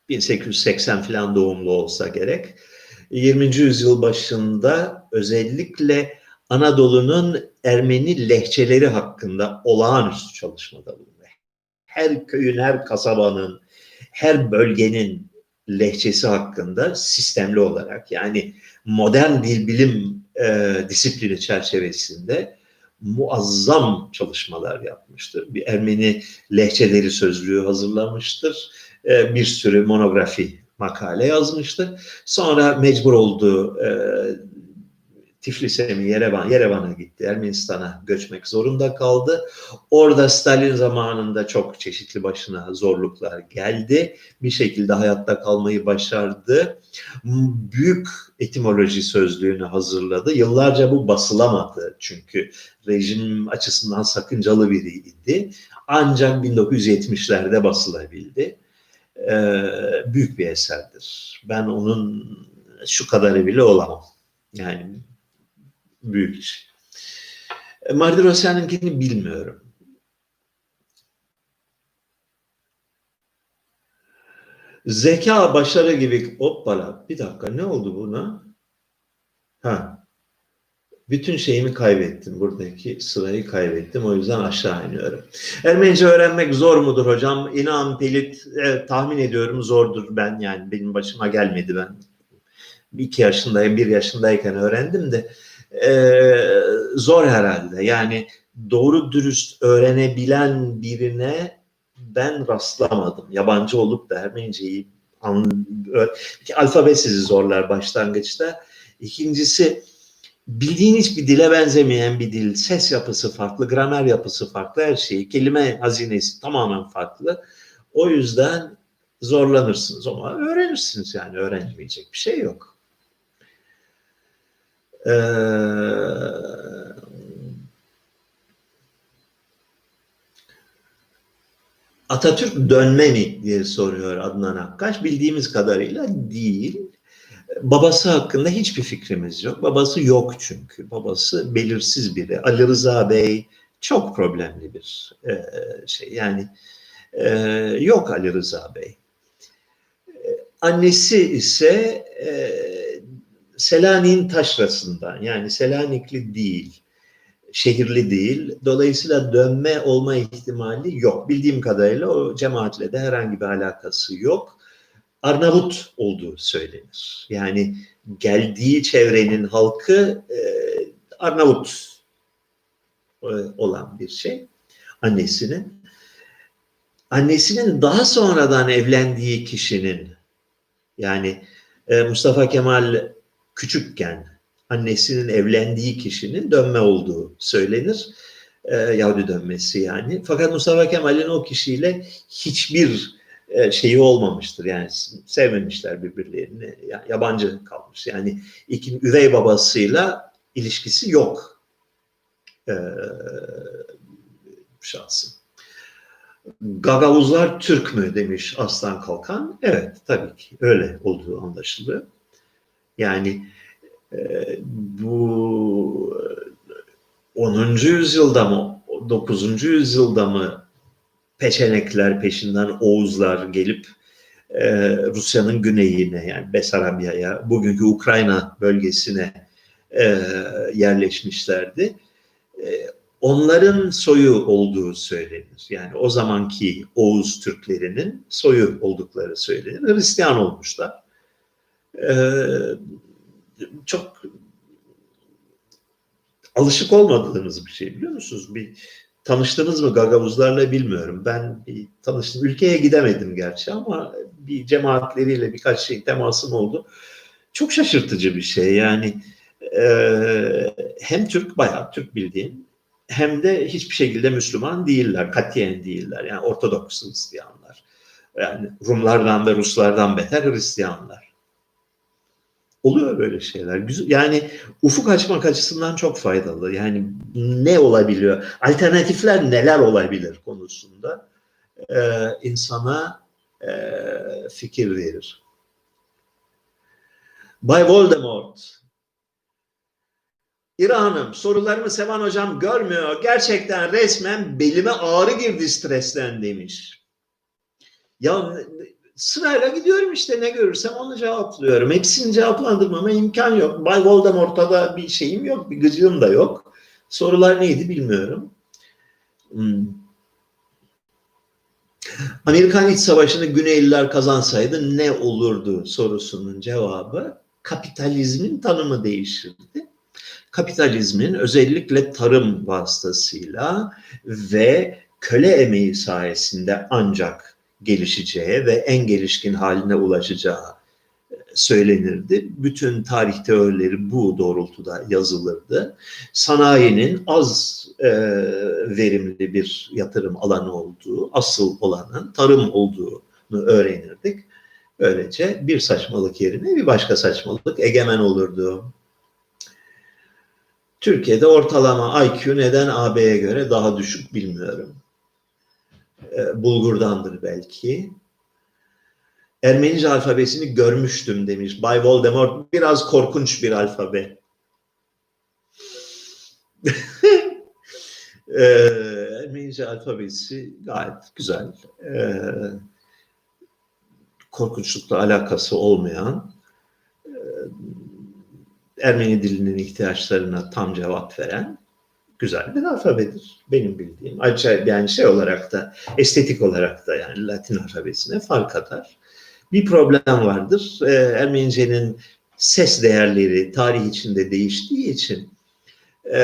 1880 falan doğumlu olsa gerek. 20. yüzyıl başında özellikle Anadolu'nun Ermeni lehçeleri hakkında olağanüstü çalışmada bulundu. Her köyün, her kasabanın, her bölgenin lehçesi hakkında sistemli olarak yani modern dil bilim e, disiplini çerçevesinde muazzam çalışmalar yapmıştır. Bir Ermeni lehçeleri sözlüğü hazırlamıştır. E, bir sürü monografi makale yazmıştır. Sonra mecbur oldu e, Tiflis'e mi Yerevan, Yerevan'a gitti. Ermenistan'a göçmek zorunda kaldı. Orada Stalin zamanında çok çeşitli başına zorluklar geldi. Bir şekilde hayatta kalmayı başardı. Büyük etimoloji sözlüğünü hazırladı. Yıllarca bu basılamadı çünkü rejim açısından sakıncalı biriydi. Ancak 1970'lerde basılabildi. Ee, büyük bir eserdir. Ben onun şu kadarı bile olamam. Yani büyük iş. E, Mardirosyan'ınkini bilmiyorum. Zeka, başarı gibi hoppala bir dakika ne oldu buna? Ha. bütün şeyimi kaybettim. Buradaki sırayı kaybettim. O yüzden aşağı iniyorum. Ermenice öğrenmek zor mudur hocam? İnan Pelit e, tahmin ediyorum zordur. Ben yani benim başıma gelmedi ben. iki yaşındayım, bir yaşındayken öğrendim de e, zor herhalde. Yani doğru dürüst öğrenebilen birine ben rastlamadım. Yabancı olup da Ermeniceyi an, alfabe sizi zorlar başlangıçta. İkincisi bildiğin hiçbir dile benzemeyen bir dil. Ses yapısı farklı, gramer yapısı farklı, her şey. Kelime hazinesi tamamen farklı. O yüzden zorlanırsınız ama öğrenirsiniz yani öğrenmeyecek bir şey yok. Ee, Atatürk dönme mi diye soruyor Adnan Akkaş. Bildiğimiz kadarıyla değil. Babası hakkında hiçbir fikrimiz yok. Babası yok çünkü. Babası belirsiz biri. Ali Rıza Bey çok problemli bir e, şey. Yani e, yok Ali Rıza Bey. E, annesi ise Selanik'in taşrasından yani Selanikli değil şehirli değil. Dolayısıyla dönme olma ihtimali yok. Bildiğim kadarıyla o cemaatle de herhangi bir alakası yok. Arnavut olduğu söylenir. Yani geldiği çevrenin halkı e, Arnavut e, olan bir şey. Annesinin. Annesinin daha sonradan evlendiği kişinin yani e, Mustafa Kemal küçükken annesinin evlendiği kişinin dönme olduğu söylenir. E, Yahudi dönmesi yani. Fakat Mustafa Kemal'in o kişiyle hiçbir e, şeyi olmamıştır. Yani sevmemişler birbirlerini. Yabancı kalmış. Yani iki üvey babasıyla ilişkisi yok. E, şahsın. Gagavuzlar Türk mü demiş Aslan Kalkan. Evet tabii ki öyle olduğu anlaşılıyor. Yani ee, bu 10. yüzyılda mı 9. yüzyılda mı peçenekler peşinden Oğuzlar gelip e, Rusya'nın güneyine yani Besarabya'ya bugünkü Ukrayna bölgesine e, yerleşmişlerdi. E, onların soyu olduğu söylenir. Yani o zamanki Oğuz Türklerinin soyu oldukları söylenir. Hristiyan olmuşlar. E, çok alışık olmadığınız bir şey biliyor musunuz? Bir tanıştınız mı Gagavuzlarla bilmiyorum. Ben bir tanıştım. Ülkeye gidemedim gerçi ama bir cemaatleriyle birkaç şey temasım oldu. Çok şaşırtıcı bir şey. Yani e, hem Türk bayağı Türk bildiğin hem de hiçbir şekilde Müslüman değiller. Katiyen değiller. Yani Ortodoks Hristiyanlar. Yani Rumlardan ve Ruslardan beter Hristiyanlar. Oluyor böyle şeyler. Yani ufuk açmak açısından çok faydalı. Yani ne olabiliyor? Alternatifler neler olabilir konusunda e, insana e, fikir verir. Bay Voldemort İran'ım sorularımı Sevan hocam görmüyor. Gerçekten resmen belime ağrı girdi stresten demiş. Ya sırayla gidiyorum işte ne görürsem onu cevaplıyorum. Hepsini cevaplandırmama imkan yok. Bay Voldemort'a da bir şeyim yok, bir gıcığım da yok. Sorular neydi bilmiyorum. Hmm. Amerikan İç Savaşı'nı Güneyliler kazansaydı ne olurdu sorusunun cevabı kapitalizmin tanımı değişirdi. Kapitalizmin özellikle tarım vasıtasıyla ve köle emeği sayesinde ancak gelişeceği ve en gelişkin haline ulaşacağı e, söylenirdi. Bütün tarih teorileri bu doğrultuda yazılırdı. Sanayinin az e, verimli bir yatırım alanı olduğu, asıl olanın tarım olduğunu öğrenirdik. Böylece bir saçmalık yerine bir başka saçmalık egemen olurdu. Türkiye'de ortalama IQ neden AB'ye göre daha düşük bilmiyorum bulgurdandır belki. Ermenice alfabesini görmüştüm demiş Bay Voldemort. Biraz korkunç bir alfabe. e, Ermenice alfabesi gayet güzel. E, korkunçlukla alakası olmayan e, Ermeni dilinin ihtiyaçlarına tam cevap veren güzel bir alfabedir benim bildiğim. Ayrıca yani şey olarak da estetik olarak da yani Latin alfabesine fark atar. Bir problem vardır. Ee, Ermenice'nin ses değerleri tarih içinde değiştiği için e,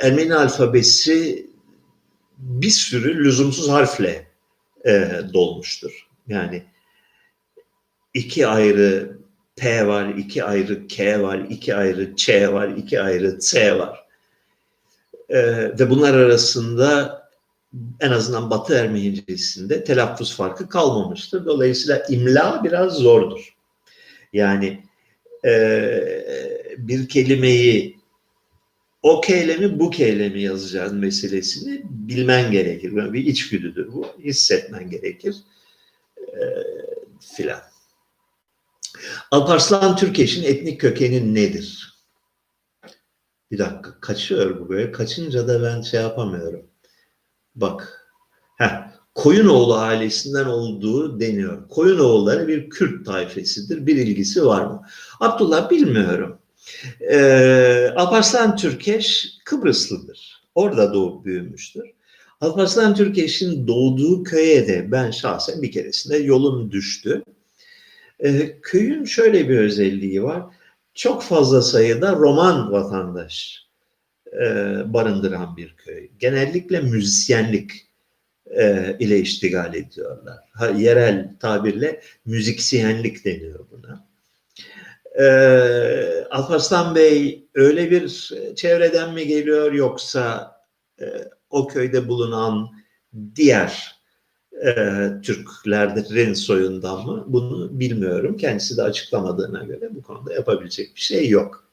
Ermeni alfabesi bir sürü lüzumsuz harfle e, dolmuştur. Yani iki ayrı P var, iki ayrı K var, iki ayrı Ç var, iki ayrı C var. E, ve bunlar arasında en azından Batı Ermenicesinde telaffuz farkı kalmamıştır. Dolayısıyla imla biraz zordur. Yani e, bir kelimeyi o keylemi bu keylemi yazacağın meselesini bilmen gerekir. Böyle bir içgüdüdür bu. Hissetmen gerekir. E, filan. Alparslan Türkeş'in etnik kökeni nedir? Bir dakika kaçıyor bu böyle. Kaçınca da ben şey yapamıyorum. Bak. Heh, Koyunoğlu ailesinden olduğu deniyor. Koyunoğulları bir Kürt tayfesidir. Bir ilgisi var mı? Abdullah bilmiyorum. Ee, Alparslan Türkeş Kıbrıslıdır. Orada doğup büyümüştür. Alparslan Türkeş'in doğduğu köye de ben şahsen bir keresinde yolum düştü. Ee, köyün şöyle bir özelliği var. Çok fazla sayıda Roman vatandaş e, barındıran bir köy. Genellikle müzisyenlik e, ile iştigal ediyorlar. Ha, yerel tabirle müziksiyenlik deniyor buna. E, Alparslan Bey öyle bir çevreden mi geliyor yoksa e, o köyde bulunan diğer e, Türklerin soyundan mı bunu bilmiyorum. Kendisi de açıklamadığına göre bu konuda yapabilecek bir şey yok.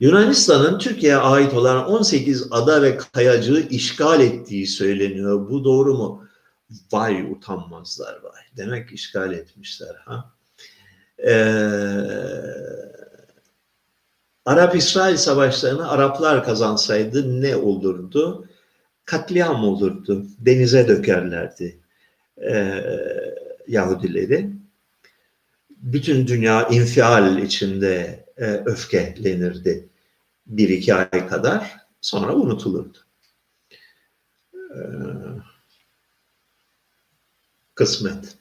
Yunanistan'ın Türkiye'ye ait olan 18 ada ve kayacığı işgal ettiği söyleniyor. Bu doğru mu? Vay utanmazlar vay. Demek işgal etmişler ha. Ee, Arap-İsrail savaşlarını Araplar kazansaydı ne olurdu? Katliam olurdu. Denize dökerlerdi e, Yahudileri. Bütün dünya infial içinde e, öfkelenirdi bir iki ay kadar sonra unutulurdu. E, kısmet.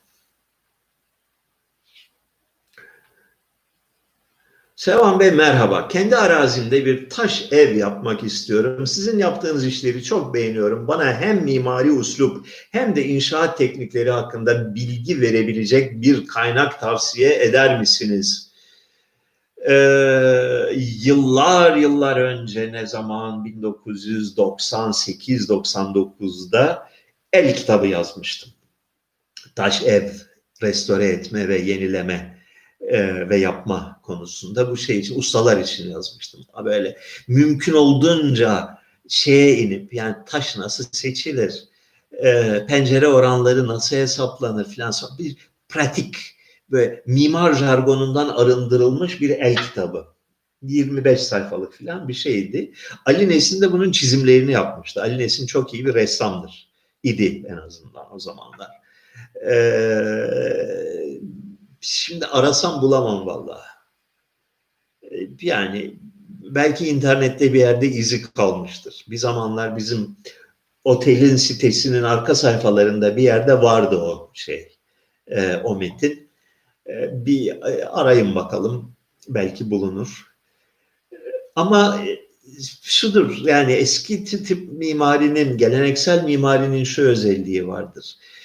Sevan Bey merhaba. Kendi arazimde bir taş ev yapmak istiyorum. Sizin yaptığınız işleri çok beğeniyorum. Bana hem mimari uslup hem de inşaat teknikleri hakkında bilgi verebilecek bir kaynak tavsiye eder misiniz? Ee, yıllar yıllar önce ne zaman 1998-99'da el kitabı yazmıştım. Taş ev restore etme ve yenileme e, ve yapma konusunda bu şey için ustalar için yazmıştım. Böyle mümkün olduğunca şeye inip yani taş nasıl seçilir, e, pencere oranları nasıl hesaplanır filan bir pratik ve mimar jargonundan arındırılmış bir el kitabı. 25 sayfalık filan bir şeydi. Ali Nesin de bunun çizimlerini yapmıştı. Ali Nesin çok iyi bir ressamdır. idi en azından o zamanlar. Ee, şimdi arasam bulamam vallahi. Ee, yani belki internette bir yerde izi kalmıştır. Bir zamanlar bizim otelin sitesinin arka sayfalarında bir yerde vardı o şey, e, o metin. E, bir e, arayın bakalım, belki bulunur. Ama e, şudur, yani eski tip mimarinin, geleneksel mimarinin şu özelliği vardır e,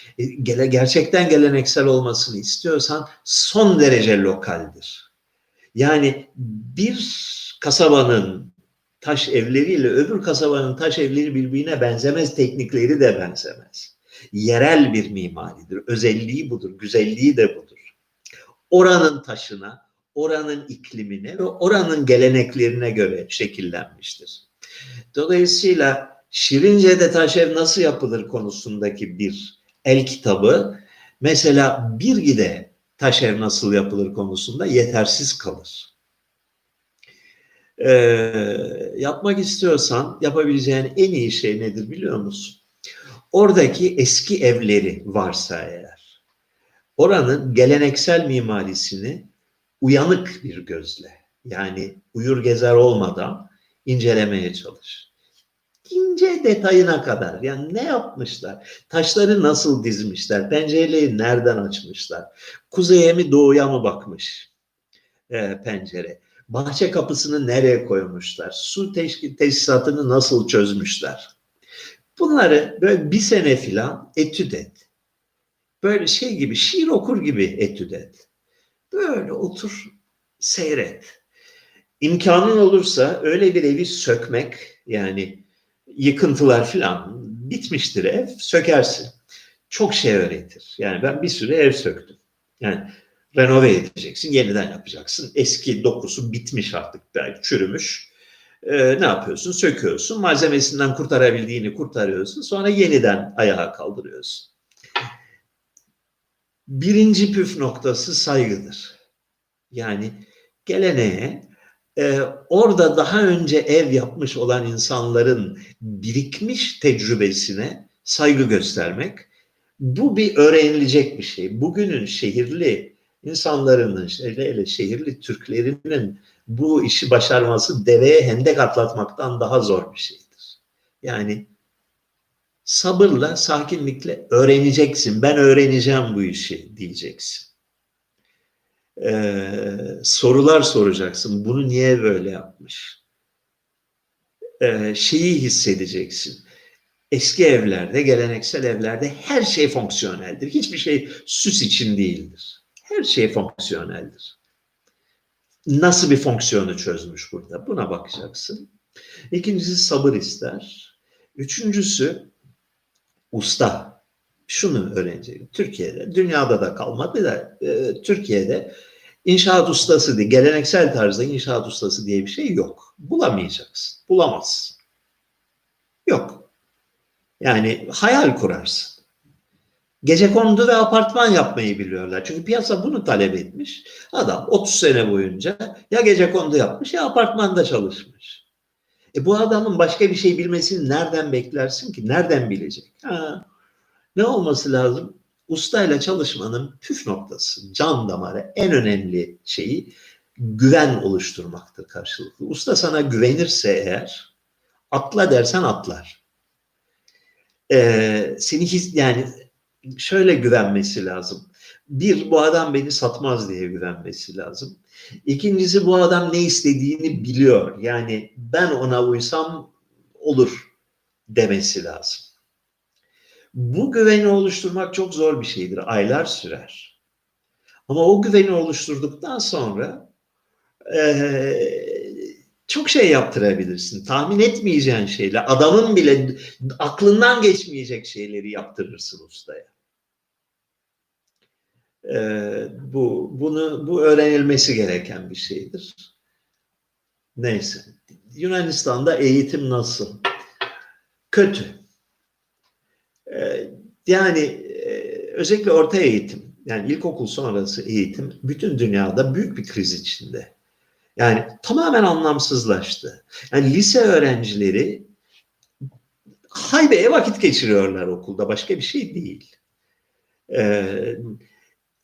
gele, gerçekten geleneksel olmasını istiyorsan son derece lokaldir. Yani bir kasabanın taş evleriyle öbür kasabanın taş evleri birbirine benzemez, teknikleri de benzemez. Yerel bir mimaridir. Özelliği budur, güzelliği de budur. Oranın taşına, oranın iklimine ve oranın geleneklerine göre şekillenmiştir. Dolayısıyla Şirince'de taş ev nasıl yapılır konusundaki bir el kitabı mesela bir gide taş ev nasıl yapılır konusunda yetersiz kalır. Ee, yapmak istiyorsan yapabileceğin en iyi şey nedir biliyor musun? Oradaki eski evleri varsa eğer, oranın geleneksel mimarisini uyanık bir gözle yani uyur gezer olmadan incelemeye çalış. İnce detayına kadar yani ne yapmışlar? Taşları nasıl dizmişler? Pencereyi nereden açmışlar? Kuzeye mi doğuya mı bakmış e, pencere? Bahçe kapısını nereye koymuşlar? Su teşkil tesisatını nasıl çözmüşler? Bunları böyle bir sene filan etüt et. Böyle şey gibi şiir okur gibi etüt et. Böyle otur seyret. İmkanın olursa öyle bir evi sökmek yani yıkıntılar filan bitmiştir ev sökersin. Çok şey öğretir. Yani ben bir süre ev söktüm. Yani renove edeceksin, yeniden yapacaksın. Eski dokusu bitmiş artık belki çürümüş. Ee, ne yapıyorsun? Söküyorsun. Malzemesinden kurtarabildiğini kurtarıyorsun. Sonra yeniden ayağa kaldırıyorsun. Birinci püf noktası saygıdır. Yani geleneğe e, orada daha önce ev yapmış olan insanların birikmiş tecrübesine saygı göstermek bu bir öğrenilecek bir şey. Bugünün şehirli insanların, hele şehirli Türklerinin bu işi başarması deveye hendek atlatmaktan daha zor bir şeydir. Yani sabırla, sakinlikle öğreneceksin. Ben öğreneceğim bu işi diyeceksin. Ee, sorular soracaksın. Bunu niye böyle yapmış? Ee, şeyi hissedeceksin. Eski evlerde, geleneksel evlerde her şey fonksiyoneldir. Hiçbir şey süs için değildir. Her şey fonksiyoneldir. Nasıl bir fonksiyonu çözmüş burada? Buna bakacaksın. İkincisi sabır ister. Üçüncüsü usta. Şunu öğrenecek. Türkiye'de, dünyada da kalmadı da e, Türkiye'de inşaat ustası diye, geleneksel tarzda inşaat ustası diye bir şey yok. Bulamayacaksın. Bulamazsın. Yok. Yani hayal kurarsın. Gece kondu ve apartman yapmayı biliyorlar. Çünkü piyasa bunu talep etmiş. Adam 30 sene boyunca ya gece kondu yapmış ya apartmanda çalışmış. E bu adamın başka bir şey bilmesini nereden beklersin ki? Nereden bilecek? Ha, ne olması lazım? Ustayla çalışmanın püf noktası, can damarı, en önemli şeyi güven oluşturmaktır karşılıklı. Usta sana güvenirse eğer atla dersen atlar. Ee, seni his, yani şöyle güvenmesi lazım. Bir, bu adam beni satmaz diye güvenmesi lazım. İkincisi bu adam ne istediğini biliyor. Yani ben ona uysam olur demesi lazım. Bu güveni oluşturmak çok zor bir şeydir. Aylar sürer. Ama o güveni oluşturduktan sonra e, çok şey yaptırabilirsin. Tahmin etmeyeceğin şeyler, adamın bile aklından geçmeyecek şeyleri yaptırırsın ustaya. Ee, bu bunu bu öğrenilmesi gereken bir şeydir. Neyse. Yunanistan'da eğitim nasıl? Kötü. Yani e, özellikle orta eğitim, yani ilkokul sonrası eğitim bütün dünyada büyük bir kriz içinde. Yani tamamen anlamsızlaştı. Yani lise öğrencileri haybeye vakit geçiriyorlar okulda. Başka bir şey değil. Ee,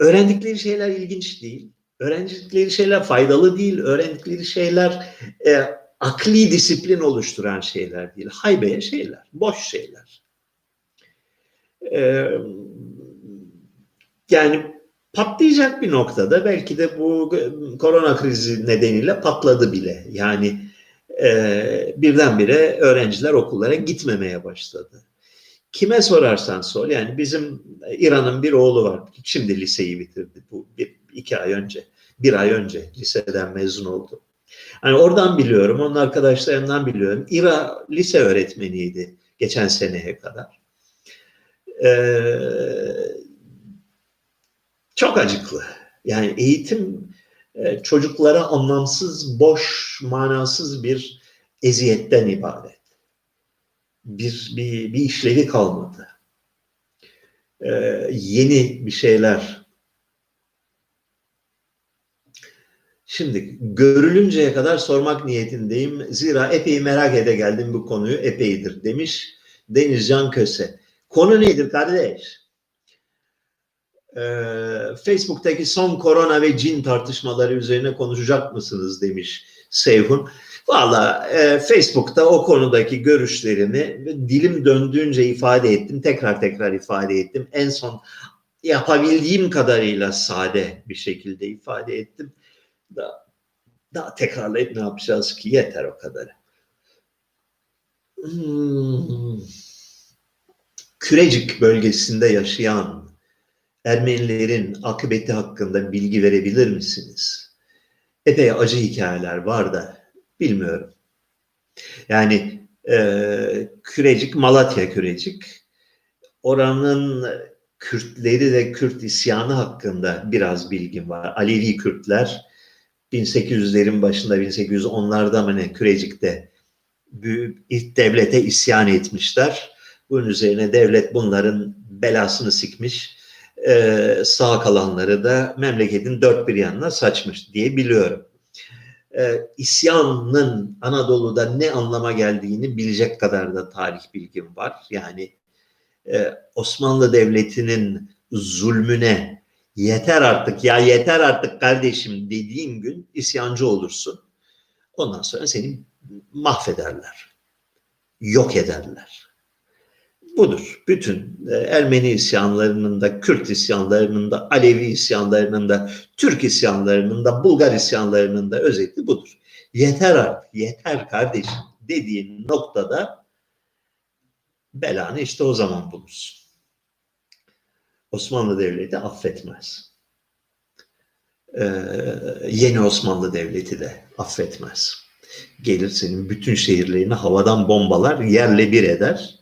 öğrendikleri şeyler ilginç değil. Öğrendikleri şeyler faydalı değil. Öğrendikleri şeyler e, akli disiplin oluşturan şeyler değil. Haybeye şeyler, boş şeyler. Yani patlayacak bir noktada belki de bu korona krizi nedeniyle patladı bile. Yani e, birdenbire öğrenciler okullara gitmemeye başladı. Kime sorarsan sor yani bizim İran'ın bir oğlu var şimdi liseyi bitirdi bu bir, iki ay önce bir ay önce liseden mezun oldu. Hani oradan biliyorum onun arkadaşlarından biliyorum İra lise öğretmeniydi geçen seneye kadar. Ee, çok acıklı. Yani eğitim e, çocuklara anlamsız, boş, manasız bir eziyetten ibaret. Bir, bir, bir işlevi kalmadı. Ee, yeni bir şeyler. Şimdi görülünceye kadar sormak niyetindeyim. Zira epey merak ede geldim bu konuyu epeydir demiş Denizcan Köse. Konu nedir kardeş? Ee, Facebook'taki son korona ve cin tartışmaları üzerine konuşacak mısınız demiş Seyhun. Valla e, Facebook'ta o konudaki görüşlerimi dilim döndüğünce ifade ettim. Tekrar tekrar ifade ettim. En son yapabildiğim kadarıyla sade bir şekilde ifade ettim. Daha, daha tekrarlayıp ne yapacağız ki? Yeter o kadar. Hmm. Kürecik bölgesinde yaşayan Ermenilerin akıbeti hakkında bilgi verebilir misiniz? Epey acı hikayeler var da bilmiyorum. Yani e, Kürecik, Malatya Kürecik oranın Kürtleri ve Kürt isyanı hakkında biraz bilgim var. Alevi Kürtler 1800'lerin başında 1810'larda mı ne Kürecik'te ilk devlete isyan etmişler. Bunun üzerine devlet bunların belasını sikmiş. Ee, sağ kalanları da memleketin dört bir yanına saçmış diye biliyorum. Ee, isyanın Anadolu'da ne anlama geldiğini bilecek kadar da tarih bilgim var. Yani e, Osmanlı Devleti'nin zulmüne yeter artık ya yeter artık kardeşim dediğin gün isyancı olursun. Ondan sonra seni mahvederler. Yok ederler. Budur. Bütün e, Ermeni isyanlarının da, Kürt isyanlarının da, Alevi isyanlarının da, Türk isyanlarının da, Bulgar isyanlarının da özeti budur. Yeter artık, yeter kardeşim dediğin noktada belanı işte o zaman bulursun. Osmanlı Devleti affetmez. Ee, yeni Osmanlı Devleti de affetmez. Gelir senin bütün şehirlerini havadan bombalar, yerle bir eder.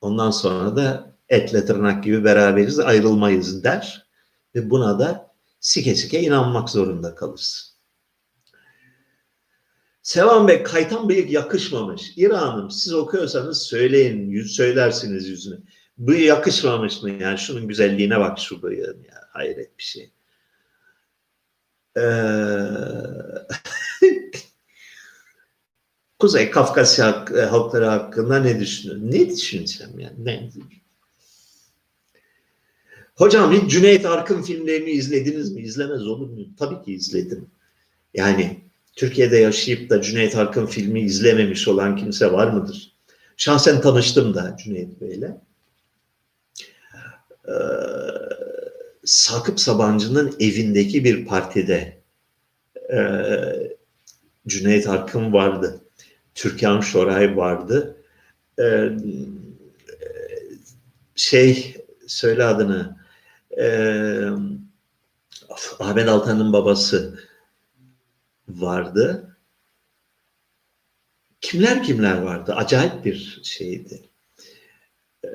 Ondan sonra da etle tırnak gibi beraberiz, ayrılmayız der. Ve buna da sike sike inanmak zorunda kalırsın. Sevan Bey kaytan bıyık yakışmamış. İran'ım siz okuyorsanız söyleyin, yüz söylersiniz yüzüne. Bu yakışmamış mı yani şunun güzelliğine bak şu bıyığın ya hayret bir şey. Ee, Kuzey Kafkasya e, halkları hakkında ne düşünüyorsun? Ne düşüneceğim yani? Ne? Hocam hiç Cüneyt Arkın filmlerini izlediniz mi? İzlemez olur mu? Tabii ki izledim. Yani Türkiye'de yaşayıp da Cüneyt Arkın filmi izlememiş olan kimse var mıdır? Şahsen tanıştım da Cüneyt Bey'le. Ee, Sakıp Sabancı'nın evindeki bir partide e, Cüneyt Arkın vardı. Türkan Şoray vardı. Ee, şey söyle adını ee, Ahmet Altan'ın babası vardı. Kimler kimler vardı? Acayip bir şeydi. Ee,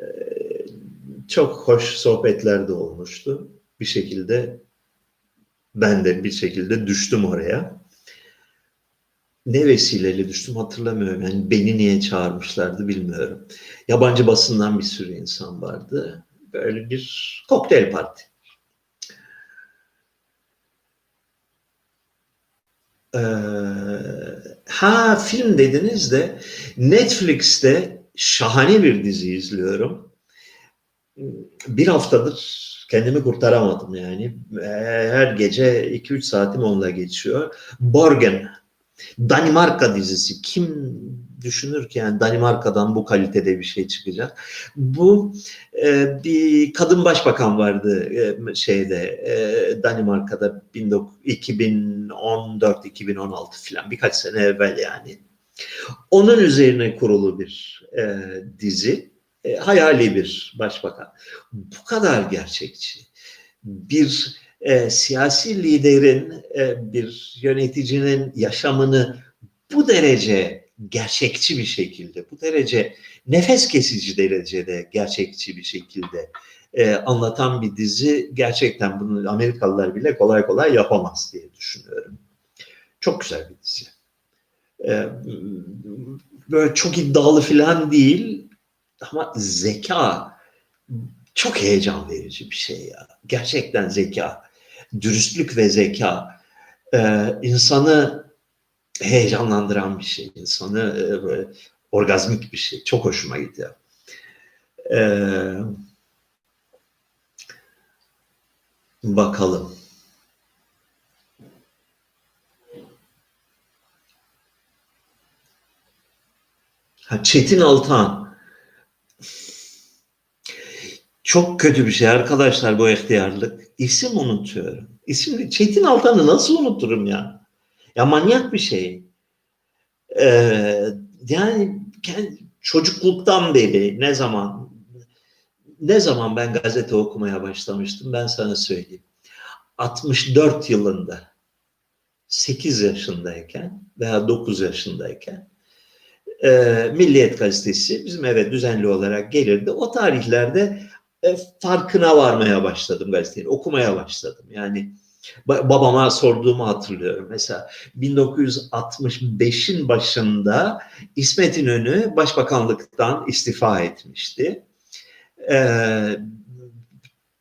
çok hoş sohbetler de olmuştu. Bir şekilde ben de bir şekilde düştüm oraya. Ne vesileyle düştüm hatırlamıyorum. Yani beni niye çağırmışlardı bilmiyorum. Yabancı basından bir sürü insan vardı. Böyle bir kokteyl parti. Ee, ha film dediniz de Netflix'te şahane bir dizi izliyorum. Bir haftadır kendimi kurtaramadım yani. Her gece 2-3 saatim onunla geçiyor. Borgen, Danimarka dizisi. Kim düşünür ki yani Danimarka'dan bu kalitede bir şey çıkacak. Bu e, bir kadın başbakan vardı e, şeyde e, Danimarka'da 2014-2016 falan birkaç sene evvel yani. Onun üzerine kurulu bir e, dizi. E, hayali bir başbakan. Bu kadar gerçekçi. Bir e, siyasi liderin, e, bir yöneticinin yaşamını bu derece gerçekçi bir şekilde, bu derece nefes kesici derecede gerçekçi bir şekilde e, anlatan bir dizi gerçekten bunu Amerikalılar bile kolay kolay yapamaz diye düşünüyorum. Çok güzel bir dizi. E, böyle çok iddialı falan değil ama zeka çok heyecan verici bir şey ya. Gerçekten zeka, dürüstlük ve zeka e, insanı heyecanlandıran bir şey. İnsanı e, böyle orgazmik bir şey. Çok hoşuma gidiyor. Ee, Bakalım. Ha, Çetin Altan. Çok kötü bir şey arkadaşlar bu ihtiyarlık. İsim unutuyorum. İsim Çetin Altan'ı nasıl unuturum ya? Ya manyak bir şey. Ee, yani çocukluktan beri ne zaman ne zaman ben gazete okumaya başlamıştım ben sana söyleyeyim. 64 yılında 8 yaşındayken veya 9 yaşındayken e, Milliyet Gazetesi bizim eve düzenli olarak gelirdi. O tarihlerde e, farkına varmaya başladım gazeteyi, okumaya başladım. Yani babama sorduğumu hatırlıyorum. Mesela 1965'in başında İsmet İnönü başbakanlıktan istifa etmişti. Ee,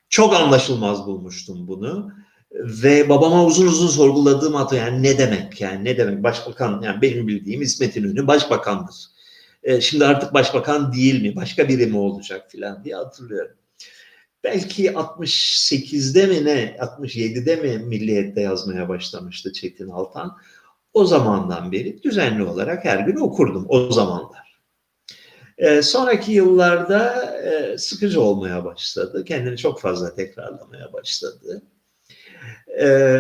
çok anlaşılmaz bulmuştum bunu. Ve babama uzun uzun sorguladığım hatı yani ne demek yani ne demek başbakan yani benim bildiğim İsmet İnönü başbakandır. Ee, şimdi artık başbakan değil mi başka biri mi olacak filan diye hatırlıyorum belki 68'de mi ne 67'de mi Milliyet'te yazmaya başlamıştı Çetin Altan. O zamandan beri düzenli olarak her gün okurdum o zamanlar. E, sonraki yıllarda e, sıkıcı olmaya başladı. Kendini çok fazla tekrarlamaya başladı e,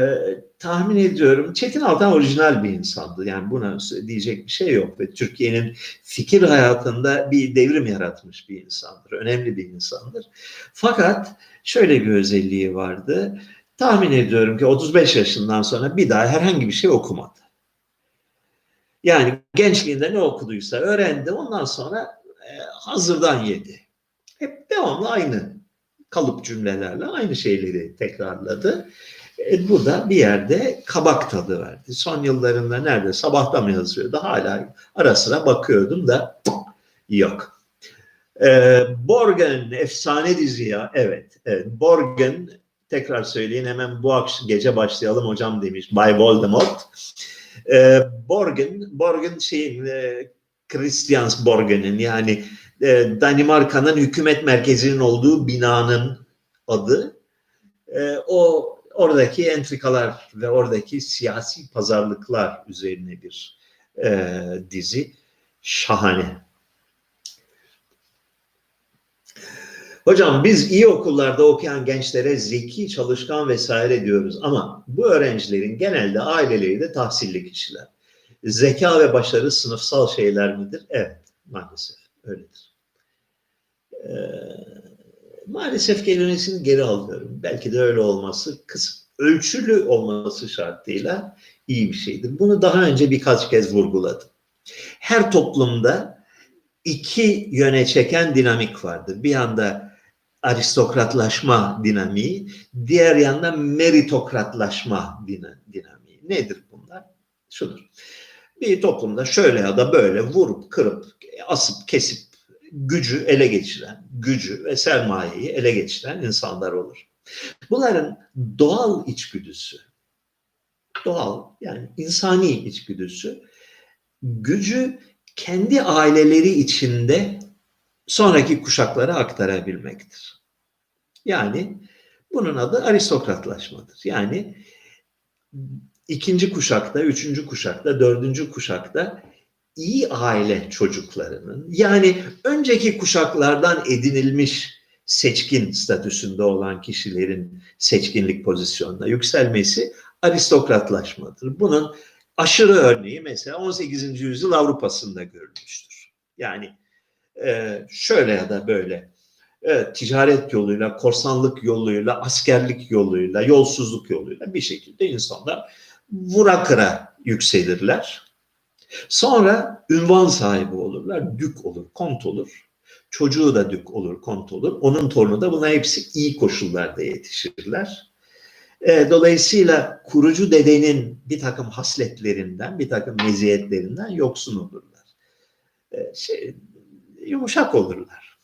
tahmin ediyorum Çetin Altan orijinal bir insandı. Yani buna diyecek bir şey yok ve Türkiye'nin fikir hayatında bir devrim yaratmış bir insandır. Önemli bir insandır. Fakat şöyle bir özelliği vardı. Tahmin ediyorum ki 35 yaşından sonra bir daha herhangi bir şey okumadı. Yani gençliğinde ne okuduysa öğrendi. Ondan sonra e, hazırdan yedi. Hep devamlı aynı kalıp cümlelerle aynı şeyleri tekrarladı. E, bu da bir yerde kabak tadı verdi. Son yıllarında nerede sabahta mı yazıyordu hala ara sıra bakıyordum da yok. E, Borgen efsane dizi ya evet, evet. Borgen tekrar söyleyin hemen bu akşam gece başlayalım hocam demiş Bay Voldemort. E, Borgen, Borgen şeyin e, Christians Borgen'in yani e, Danimarka'nın hükümet merkezinin olduğu binanın adı. E, o oradaki entrikalar ve oradaki siyasi pazarlıklar üzerine bir e, dizi. Şahane. Hocam biz iyi okullarda okuyan gençlere zeki, çalışkan vesaire diyoruz ama bu öğrencilerin genelde aileleri de tahsilli kişiler. Zeka ve başarı sınıfsal şeyler midir? Evet, maalesef öyledir. Ee, maalesef kelimesini geri alıyorum. Belki de öyle olması kısım ölçülü olması şartıyla iyi bir şeydir. Bunu daha önce birkaç kez vurguladım. Her toplumda iki yöne çeken dinamik vardır. Bir yanda aristokratlaşma dinamiği, diğer yanda meritokratlaşma dinamiği. Nedir bunlar? Şudur. Bir toplumda şöyle ya da böyle vurup kırıp asıp kesip gücü ele geçiren, gücü ve sermayeyi ele geçiren insanlar olur. Bunların doğal içgüdüsü, doğal yani insani içgüdüsü gücü kendi aileleri içinde sonraki kuşaklara aktarabilmektir. Yani bunun adı aristokratlaşmadır. Yani ikinci kuşakta, üçüncü kuşakta, dördüncü kuşakta iyi aile çocuklarının yani önceki kuşaklardan edinilmiş seçkin statüsünde olan kişilerin seçkinlik pozisyonuna yükselmesi aristokratlaşmadır. Bunun aşırı örneği mesela 18. yüzyıl Avrupa'sında görülmüştür. Yani e, şöyle ya da böyle e, ticaret yoluyla, korsanlık yoluyla, askerlik yoluyla, yolsuzluk yoluyla bir şekilde insanlar vura kıra yükselirler. Sonra ünvan sahibi olurlar, dük olur, kont olur. Çocuğu da dük olur, kont olur. Onun torunu da buna hepsi iyi koşullarda yetişirler. E, dolayısıyla kurucu dedenin bir takım hasletlerinden, bir takım meziyetlerinden yoksun olurlar. E, şey, yumuşak olurlar.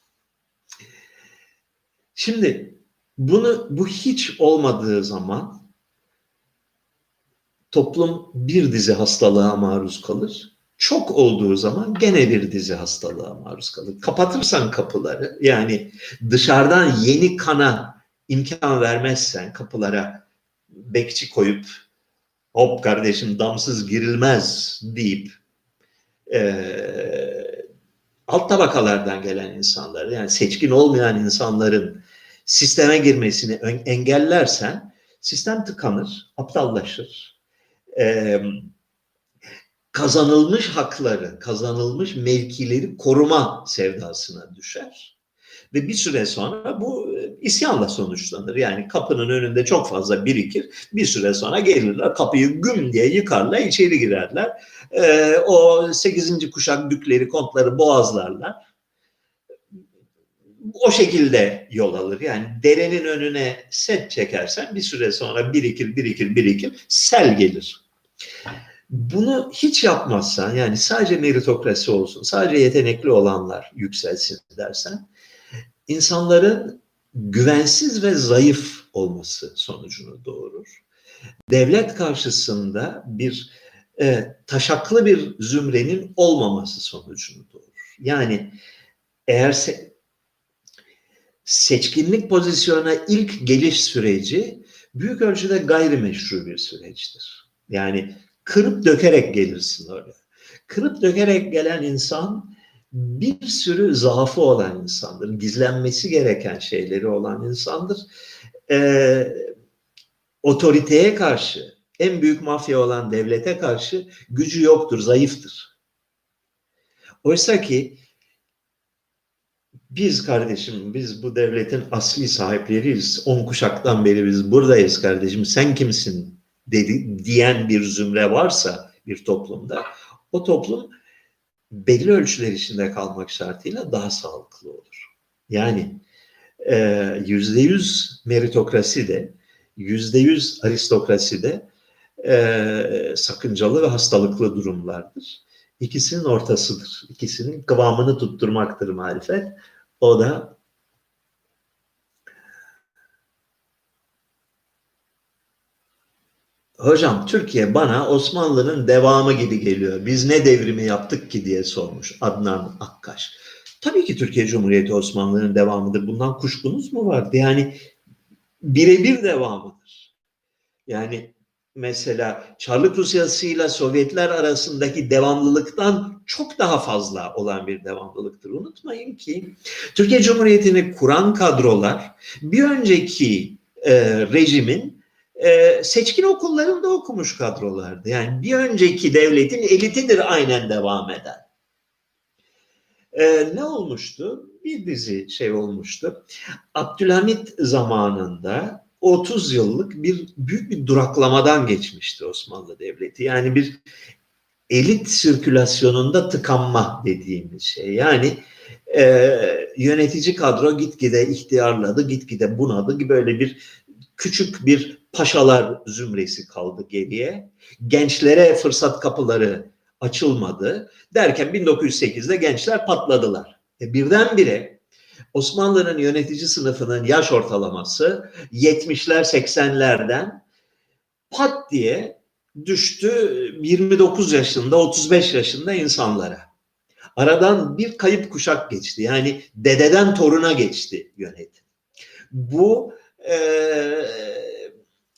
Şimdi bunu bu hiç olmadığı zaman toplum bir dizi hastalığa maruz kalır çok olduğu zaman gene bir dizi hastalığa maruz kalır. Kapatırsan kapıları yani dışarıdan yeni kana imkan vermezsen kapılara bekçi koyup hop kardeşim damsız girilmez deyip e, alt tabakalardan gelen insanlar yani seçkin olmayan insanların sisteme girmesini engellersen sistem tıkanır, aptallaşır. Ee, kazanılmış hakları, kazanılmış mevkileri koruma sevdasına düşer. Ve bir süre sonra bu e, isyanla sonuçlanır. Yani kapının önünde çok fazla birikir. Bir süre sonra gelirler kapıyı güm diye yıkarlar içeri girerler. Ee, o 8. kuşak dükleri kontları boğazlarlar. O şekilde yol alır. Yani derenin önüne set çekersen bir süre sonra birikir birikir birikir sel gelir. Bunu hiç yapmazsan yani sadece meritokrasi olsun, sadece yetenekli olanlar yükselsin dersen insanların güvensiz ve zayıf olması sonucunu doğurur. Devlet karşısında bir e, taşaklı bir zümrenin olmaması sonucunu doğurur. Yani eğer se seçkinlik pozisyona ilk geliş süreci büyük ölçüde gayrimeşru bir süreçtir. Yani kırıp dökerek gelirsin oraya. Kırıp dökerek gelen insan bir sürü zaafı olan insandır. Gizlenmesi gereken şeyleri olan insandır. Ee, otoriteye karşı, en büyük mafya olan devlete karşı gücü yoktur, zayıftır. Oysa ki biz kardeşim, biz bu devletin asli sahipleriyiz. On kuşaktan beri biz buradayız kardeşim. Sen kimsin dedi, diyen bir zümre varsa bir toplumda, o toplum belli ölçüler içinde kalmak şartıyla daha sağlıklı olur. Yani e, yüzde yüz meritokrasi de, yüzde yüz aristokrasi de e, sakıncalı ve hastalıklı durumlardır. İkisinin ortasıdır. İkisinin kıvamını tutturmaktır marifet. O da Hocam Türkiye bana Osmanlı'nın devamı gibi geliyor. Biz ne devrimi yaptık ki diye sormuş Adnan Akkaş. Tabii ki Türkiye Cumhuriyeti Osmanlı'nın devamıdır. Bundan kuşkunuz mu vardı? Yani birebir devamıdır. Yani mesela Çarlık Rusyası ile Sovyetler arasındaki devamlılıktan çok daha fazla olan bir devamlılıktır. Unutmayın ki Türkiye Cumhuriyeti'ni kuran kadrolar bir önceki e, rejimin e, seçkin okullarında okumuş kadrolardı. Yani bir önceki devletin elitidir aynen devam eden. E, ne olmuştu? Bir dizi şey olmuştu. Abdülhamit zamanında 30 yıllık bir büyük bir duraklamadan geçmişti Osmanlı Devleti. Yani bir elit sirkülasyonunda tıkanma dediğimiz şey. Yani e, yönetici kadro gitgide ihtiyarladı, gitgide bunadı. gibi Böyle bir küçük bir paşalar zümresi kaldı geriye. Gençlere fırsat kapıları açılmadı. Derken 1908'de gençler patladılar. E birdenbire Osmanlı'nın yönetici sınıfının yaş ortalaması 70'ler 80'lerden pat diye düştü 29 yaşında 35 yaşında insanlara. Aradan bir kayıp kuşak geçti. Yani dededen toruna geçti yönetim. Bu e,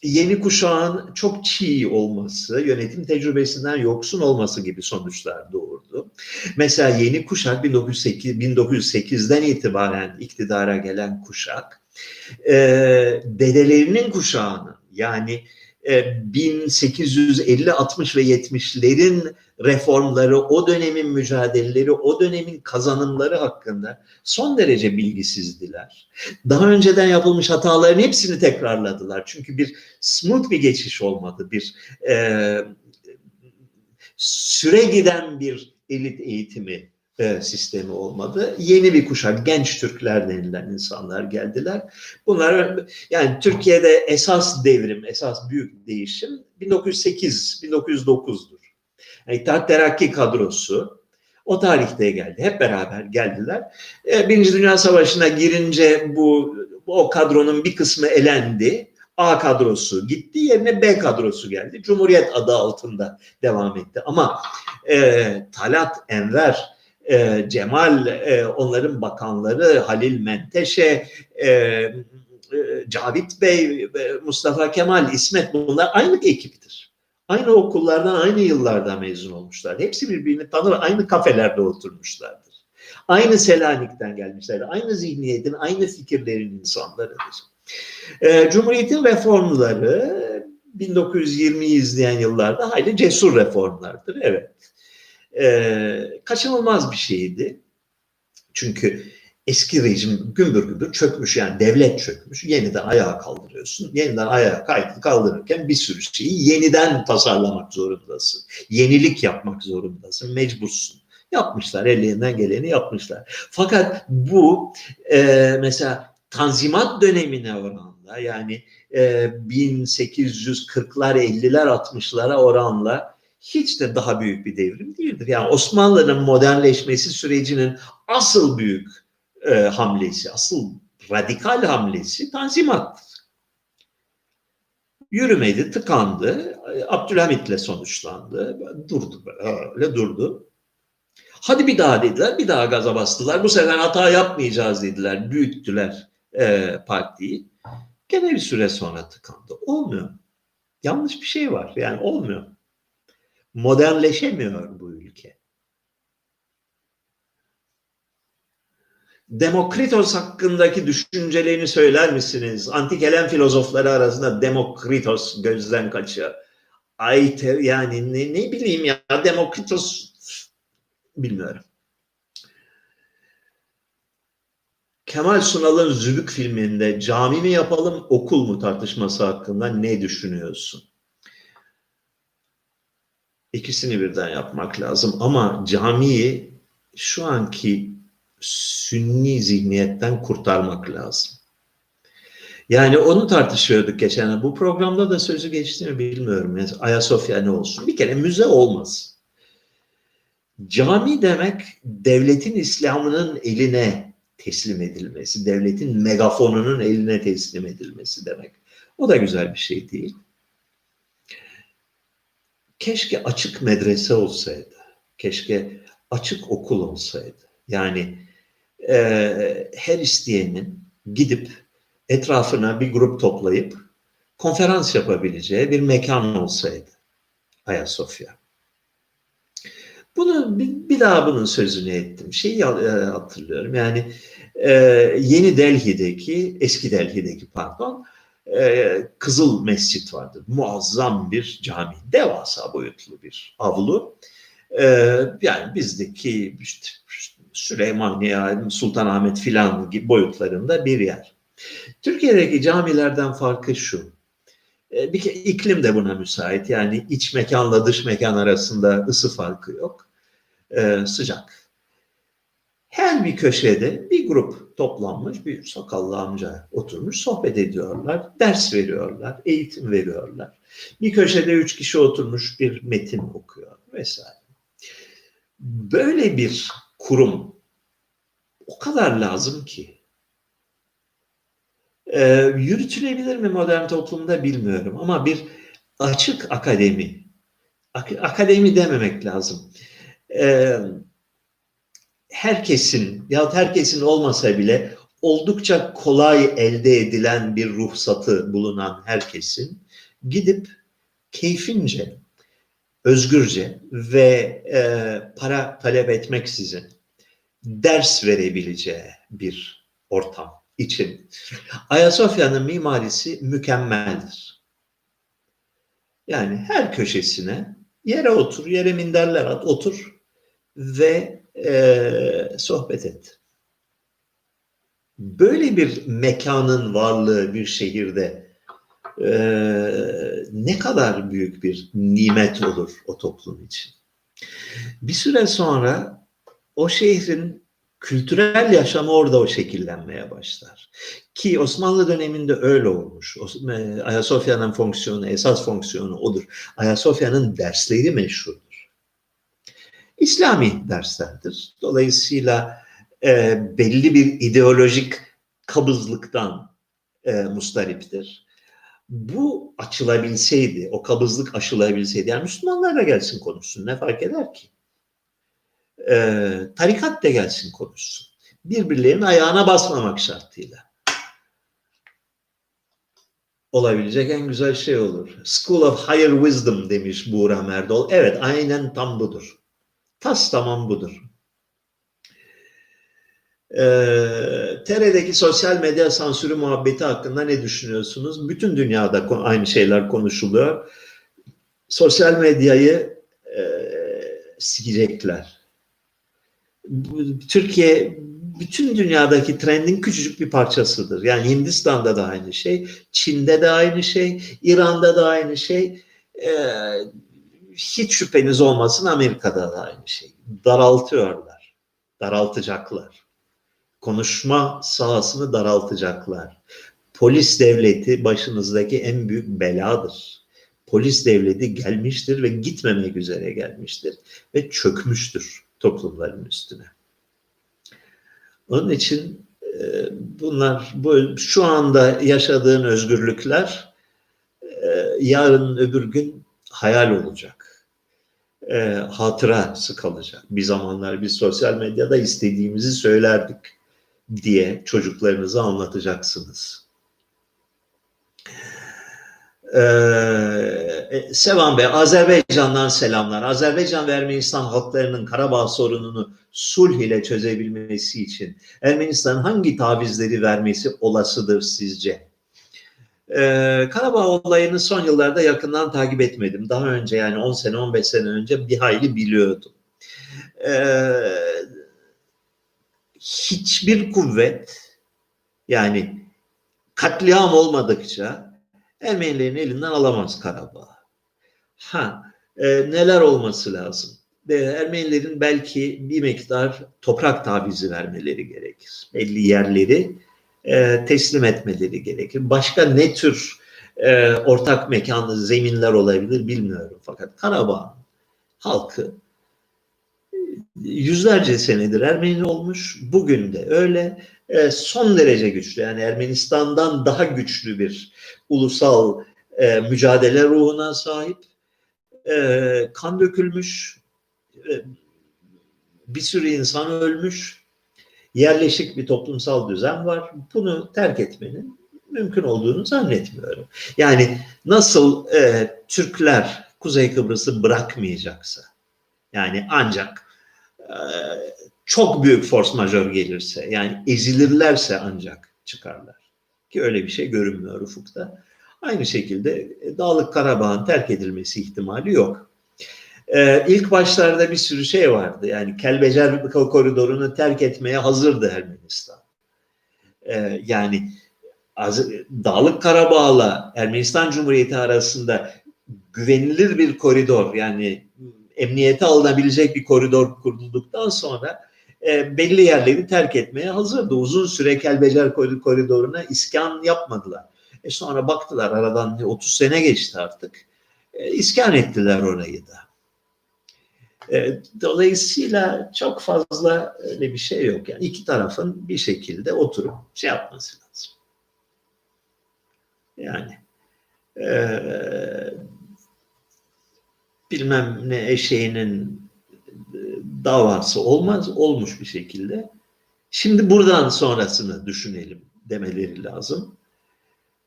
yeni kuşağın çok çiğ olması, yönetim tecrübesinden yoksun olması gibi sonuçlar doğurdu. Mesela yeni kuşak 1908, 1908'den itibaren iktidara gelen kuşak, e, dedelerinin kuşağının yani 1850, e, 60 ve 70'lerin reformları, o dönemin mücadeleleri, o dönemin kazanımları hakkında son derece bilgisizdiler. Daha önceden yapılmış hataların hepsini tekrarladılar. Çünkü bir smooth bir geçiş olmadı, bir e, süre giden bir elit eğitimi e, sistemi olmadı. Yeni bir kuşak, genç Türkler denilen insanlar geldiler. Bunlar yani Türkiye'de esas devrim, esas büyük değişim 1908-1909'dur. Yani İttihat Terakki kadrosu o tarihte geldi. Hep beraber geldiler. E, Birinci Dünya Savaşı'na girince bu o kadronun bir kısmı elendi. A kadrosu gitti yerine B kadrosu geldi. Cumhuriyet adı altında devam etti. Ama e, Talat Enver e, Cemal, e, onların bakanları, Halil Menteşe, e, Cavit Bey, Mustafa Kemal, İsmet bunlar aynı ekibidir. Aynı okullardan, aynı yıllarda mezun olmuşlar. Hepsi birbirini tanır, aynı kafelerde oturmuşlardır. Aynı Selanik'ten gelmişler, aynı zihniyetin, aynı fikirlerin insanlarıdır. E, Cumhuriyet'in reformları 1920'yi izleyen yıllarda hayli cesur reformlardır. Evet. E, kaçınılmaz bir şeydi. Çünkü eski rejim gümbür gümbür çökmüş yani devlet çökmüş. Yeniden ayağa kaldırıyorsun. Yeniden ayağa kaldırırken bir sürü şeyi yeniden tasarlamak zorundasın. Yenilik yapmak zorundasın. Mecbursun. Yapmışlar. Ellerinden geleni yapmışlar. Fakat bu e, mesela Tanzimat dönemine oranla yani e, 1840'lar 50'ler 60'lara oranla hiç de daha büyük bir devrim değildir. Yani Osmanlı'nın modernleşmesi sürecinin asıl büyük e, hamlesi, asıl radikal hamlesi Tanzimat'tır. Yürümedi, tıkandı. Abdülhamit'le sonuçlandı. Durdu böyle durdu. Hadi bir daha dediler, bir daha gaza bastılar. Bu sefer hata yapmayacağız dediler, büyüttüler e, partiyi. Gene bir süre sonra tıkandı. Olmuyor. Yanlış bir şey var. Yani olmuyor. Modernleşemiyor bu ülke. Demokritos hakkındaki düşüncelerini söyler misiniz? Antik Helen filozofları arasında Demokritos gözden kaçıyor. Ay yani ne, ne bileyim ya Demokritos bilmiyorum. Kemal Sunal'ın Zülük filminde cami mi yapalım okul mu tartışması hakkında ne düşünüyorsun? İkisini birden yapmak lazım ama camiyi şu anki sünni zihniyetten kurtarmak lazım. Yani onu tartışıyorduk geçen. Bu programda da sözü geçti mi bilmiyorum. Yani Ayasofya ne olsun? Bir kere müze olmaz. Cami demek devletin İslam'ının eline teslim edilmesi, devletin megafonunun eline teslim edilmesi demek. O da güzel bir şey değil. Keşke açık medrese olsaydı. Keşke açık okul olsaydı. Yani e, her isteyenin gidip etrafına bir grup toplayıp konferans yapabileceği bir mekan olsaydı Ayasofya. Bunu bir, daha bunun sözünü ettim. Şeyi e, hatırlıyorum yani e, Yeni Delhi'deki, eski Delhi'deki pardon, e, Kızıl Mescit vardı. Muazzam bir cami, devasa boyutlu bir avlu. E, yani bizdeki işte, Süleymaniye, Sultanahmet filan gibi boyutlarında bir yer. Türkiye'deki camilerden farkı şu. E, bir kere iklim de buna müsait. Yani iç mekanla dış mekan arasında ısı farkı yok. Ee, sıcak. Her bir köşede bir grup toplanmış, bir sakallı amca oturmuş, sohbet ediyorlar, ders veriyorlar, eğitim veriyorlar. Bir köşede üç kişi oturmuş bir metin okuyor vesaire. Böyle bir kurum o kadar lazım ki. Ee, yürütülebilir mi modern toplumda bilmiyorum ama bir açık akademi, ak- akademi dememek lazım. Ee, herkesin ya herkesin olmasa bile oldukça kolay elde edilen bir ruhsatı bulunan herkesin gidip keyfince, özgürce ve e, para talep etmeksizin ders verebileceği bir ortam için. Ayasofya'nın mimarisi mükemmeldir. Yani her köşesine yere otur, yere minderler at, otur ve e, sohbet et. Böyle bir mekanın varlığı bir şehirde e, ne kadar büyük bir nimet olur o toplum için. Bir süre sonra o şehrin kültürel yaşamı orada o şekillenmeye başlar. Ki Osmanlı döneminde öyle olmuş. E, Ayasofya'nın fonksiyonu, esas fonksiyonu odur. Ayasofya'nın dersleri meşhurdur. İslami derslerdir. Dolayısıyla e, belli bir ideolojik kabızlıktan e, mustariptir. Bu açılabilseydi, o kabızlık aşılabilseydi, yani Müslümanlar da gelsin konuşsun, ne fark eder ki? E, tarikat da gelsin konuşsun. Birbirlerinin ayağına basmamak şartıyla. olabilecek en güzel şey olur. School of Higher Wisdom demiş Buğra Merdol. Evet aynen tam budur. Tas tamam budur. Ee, TR'deki sosyal medya sansürü muhabbeti hakkında ne düşünüyorsunuz? Bütün dünyada aynı şeyler konuşuluyor. Sosyal medyayı e, silecekler. Türkiye bütün dünyadaki trendin küçücük bir parçasıdır. Yani Hindistan'da da aynı şey, Çin'de de aynı şey, İran'da da aynı şey. Ee, hiç şüpheniz olmasın Amerika'da da aynı şey. Daraltıyorlar, daraltacaklar. Konuşma sahasını daraltacaklar. Polis devleti başınızdaki en büyük beladır. Polis devleti gelmiştir ve gitmemek üzere gelmiştir ve çökmüştür toplumların üstüne. Onun için e, bunlar bu şu anda yaşadığın özgürlükler e, yarın öbür gün hayal olacak. E, hatırası kalacak. Bir zamanlar biz sosyal medyada istediğimizi söylerdik diye çocuklarınıza anlatacaksınız. Ee, Sevan Bey, Azerbaycan'dan selamlar. Azerbaycan ve Ermenistan halklarının Karabağ sorununu sulh ile çözebilmesi için Ermenistan'ın hangi tavizleri vermesi olasıdır sizce? Ee, Karabağ olayını son yıllarda yakından takip etmedim. Daha önce yani 10 sene 15 sene önce bir hayli biliyordum. Ee, hiçbir kuvvet yani katliam olmadıkça Ermenilerin elinden alamaz Karabağ. Ha e, neler olması lazım? E, Ermenilerin belki bir miktar toprak tavizi vermeleri gerekir. Belli yerleri e, teslim etmeleri gerekir. Başka ne tür e, ortak mekanlı zeminler olabilir bilmiyorum. Fakat Karabağ halkı yüzlerce senedir Ermeni olmuş. Bugün de öyle. E, son derece güçlü yani Ermenistan'dan daha güçlü bir ulusal e, mücadele ruhuna sahip. E, kan dökülmüş. E, bir sürü insan ölmüş. Yerleşik bir toplumsal düzen var. Bunu terk etmenin mümkün olduğunu zannetmiyorum. Yani nasıl e, Türkler Kuzey Kıbrıs'ı bırakmayacaksa yani ancak e, çok büyük force majör gelirse yani ezilirlerse ancak çıkarlar. Ki öyle bir şey görünmüyor ufukta. Aynı şekilde e, Dağlık Karabağ'ın terk edilmesi ihtimali yok. Ee, ilk başlarda bir sürü şey vardı. Yani Kelbecer koridorunu terk etmeye hazırdı Ermenistan. Ee, yani Dağlık Karabağ'la Ermenistan Cumhuriyeti arasında güvenilir bir koridor yani emniyete alınabilecek bir koridor kurulduktan sonra e, belli yerleri terk etmeye hazırdı. Uzun süre Kelbecer koridoruna iskan yapmadılar. E sonra baktılar aradan 30 sene geçti artık. E, iskan ettiler orayı da. E, dolayısıyla çok fazla öyle bir şey yok. Yani iki tarafın bir şekilde oturup şey yapması lazım. Yani e, bilmem ne eşeğinin e, davası olmaz, olmuş bir şekilde. Şimdi buradan sonrasını düşünelim demeleri lazım.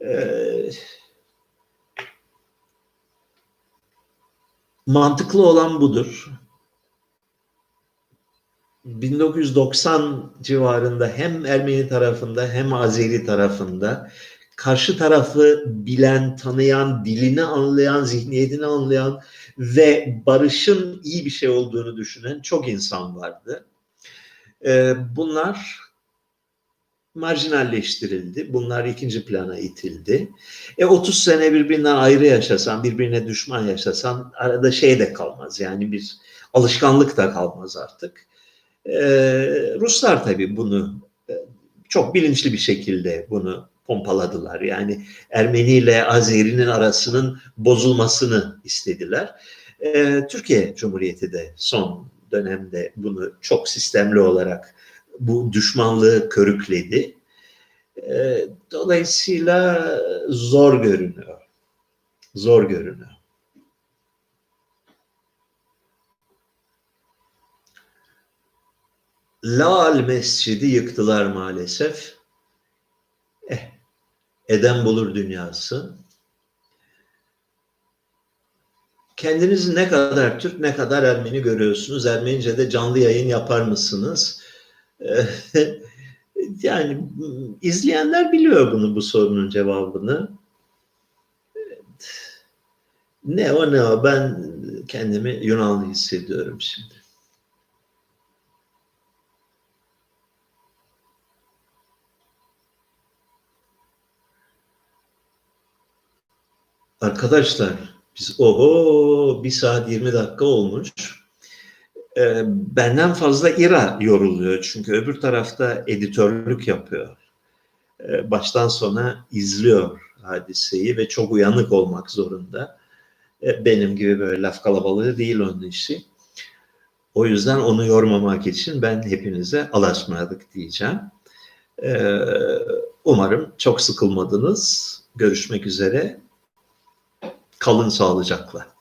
Ee, mantıklı olan budur. 1990 civarında hem Ermeni tarafında hem Azeri tarafında karşı tarafı bilen, tanıyan, dilini anlayan, zihniyetini anlayan ve barışın iyi bir şey olduğunu düşünen çok insan vardı. Ee, bunlar marjinalleştirildi. Bunlar ikinci plana itildi. E 30 sene birbirinden ayrı yaşasan, birbirine düşman yaşasan arada şey de kalmaz. Yani bir alışkanlık da kalmaz artık. Ee, Ruslar tabii bunu e, çok bilinçli bir şekilde bunu pompaladılar. Yani Ermeni ile Azeri'nin arasının bozulmasını istediler. Ee, Türkiye Cumhuriyeti de son dönemde bunu çok sistemli olarak bu düşmanlığı körükledi. Ee, dolayısıyla zor görünüyor. Zor görünüyor. Lal Mescidi yıktılar maalesef. Eh, Eden bulur dünyası. Kendinizi ne kadar Türk ne kadar Ermeni görüyorsunuz? Ermenice'de canlı yayın yapar mısınız? yani izleyenler biliyor bunu bu sorunun cevabını. Ne o ne o ben kendimi Yunanlı hissediyorum şimdi. Arkadaşlar biz oho bir saat 20 dakika olmuş. Ee, benden fazla İra yoruluyor çünkü öbür tarafta editörlük yapıyor. Ee, baştan sona izliyor hadiseyi ve çok uyanık olmak zorunda. Ee, benim gibi böyle laf kalabalığı değil onun işi. O yüzden onu yormamak için ben hepinize alaşmadık diyeceğim. Ee, umarım çok sıkılmadınız. Görüşmek üzere. Kalın sağlıcakla.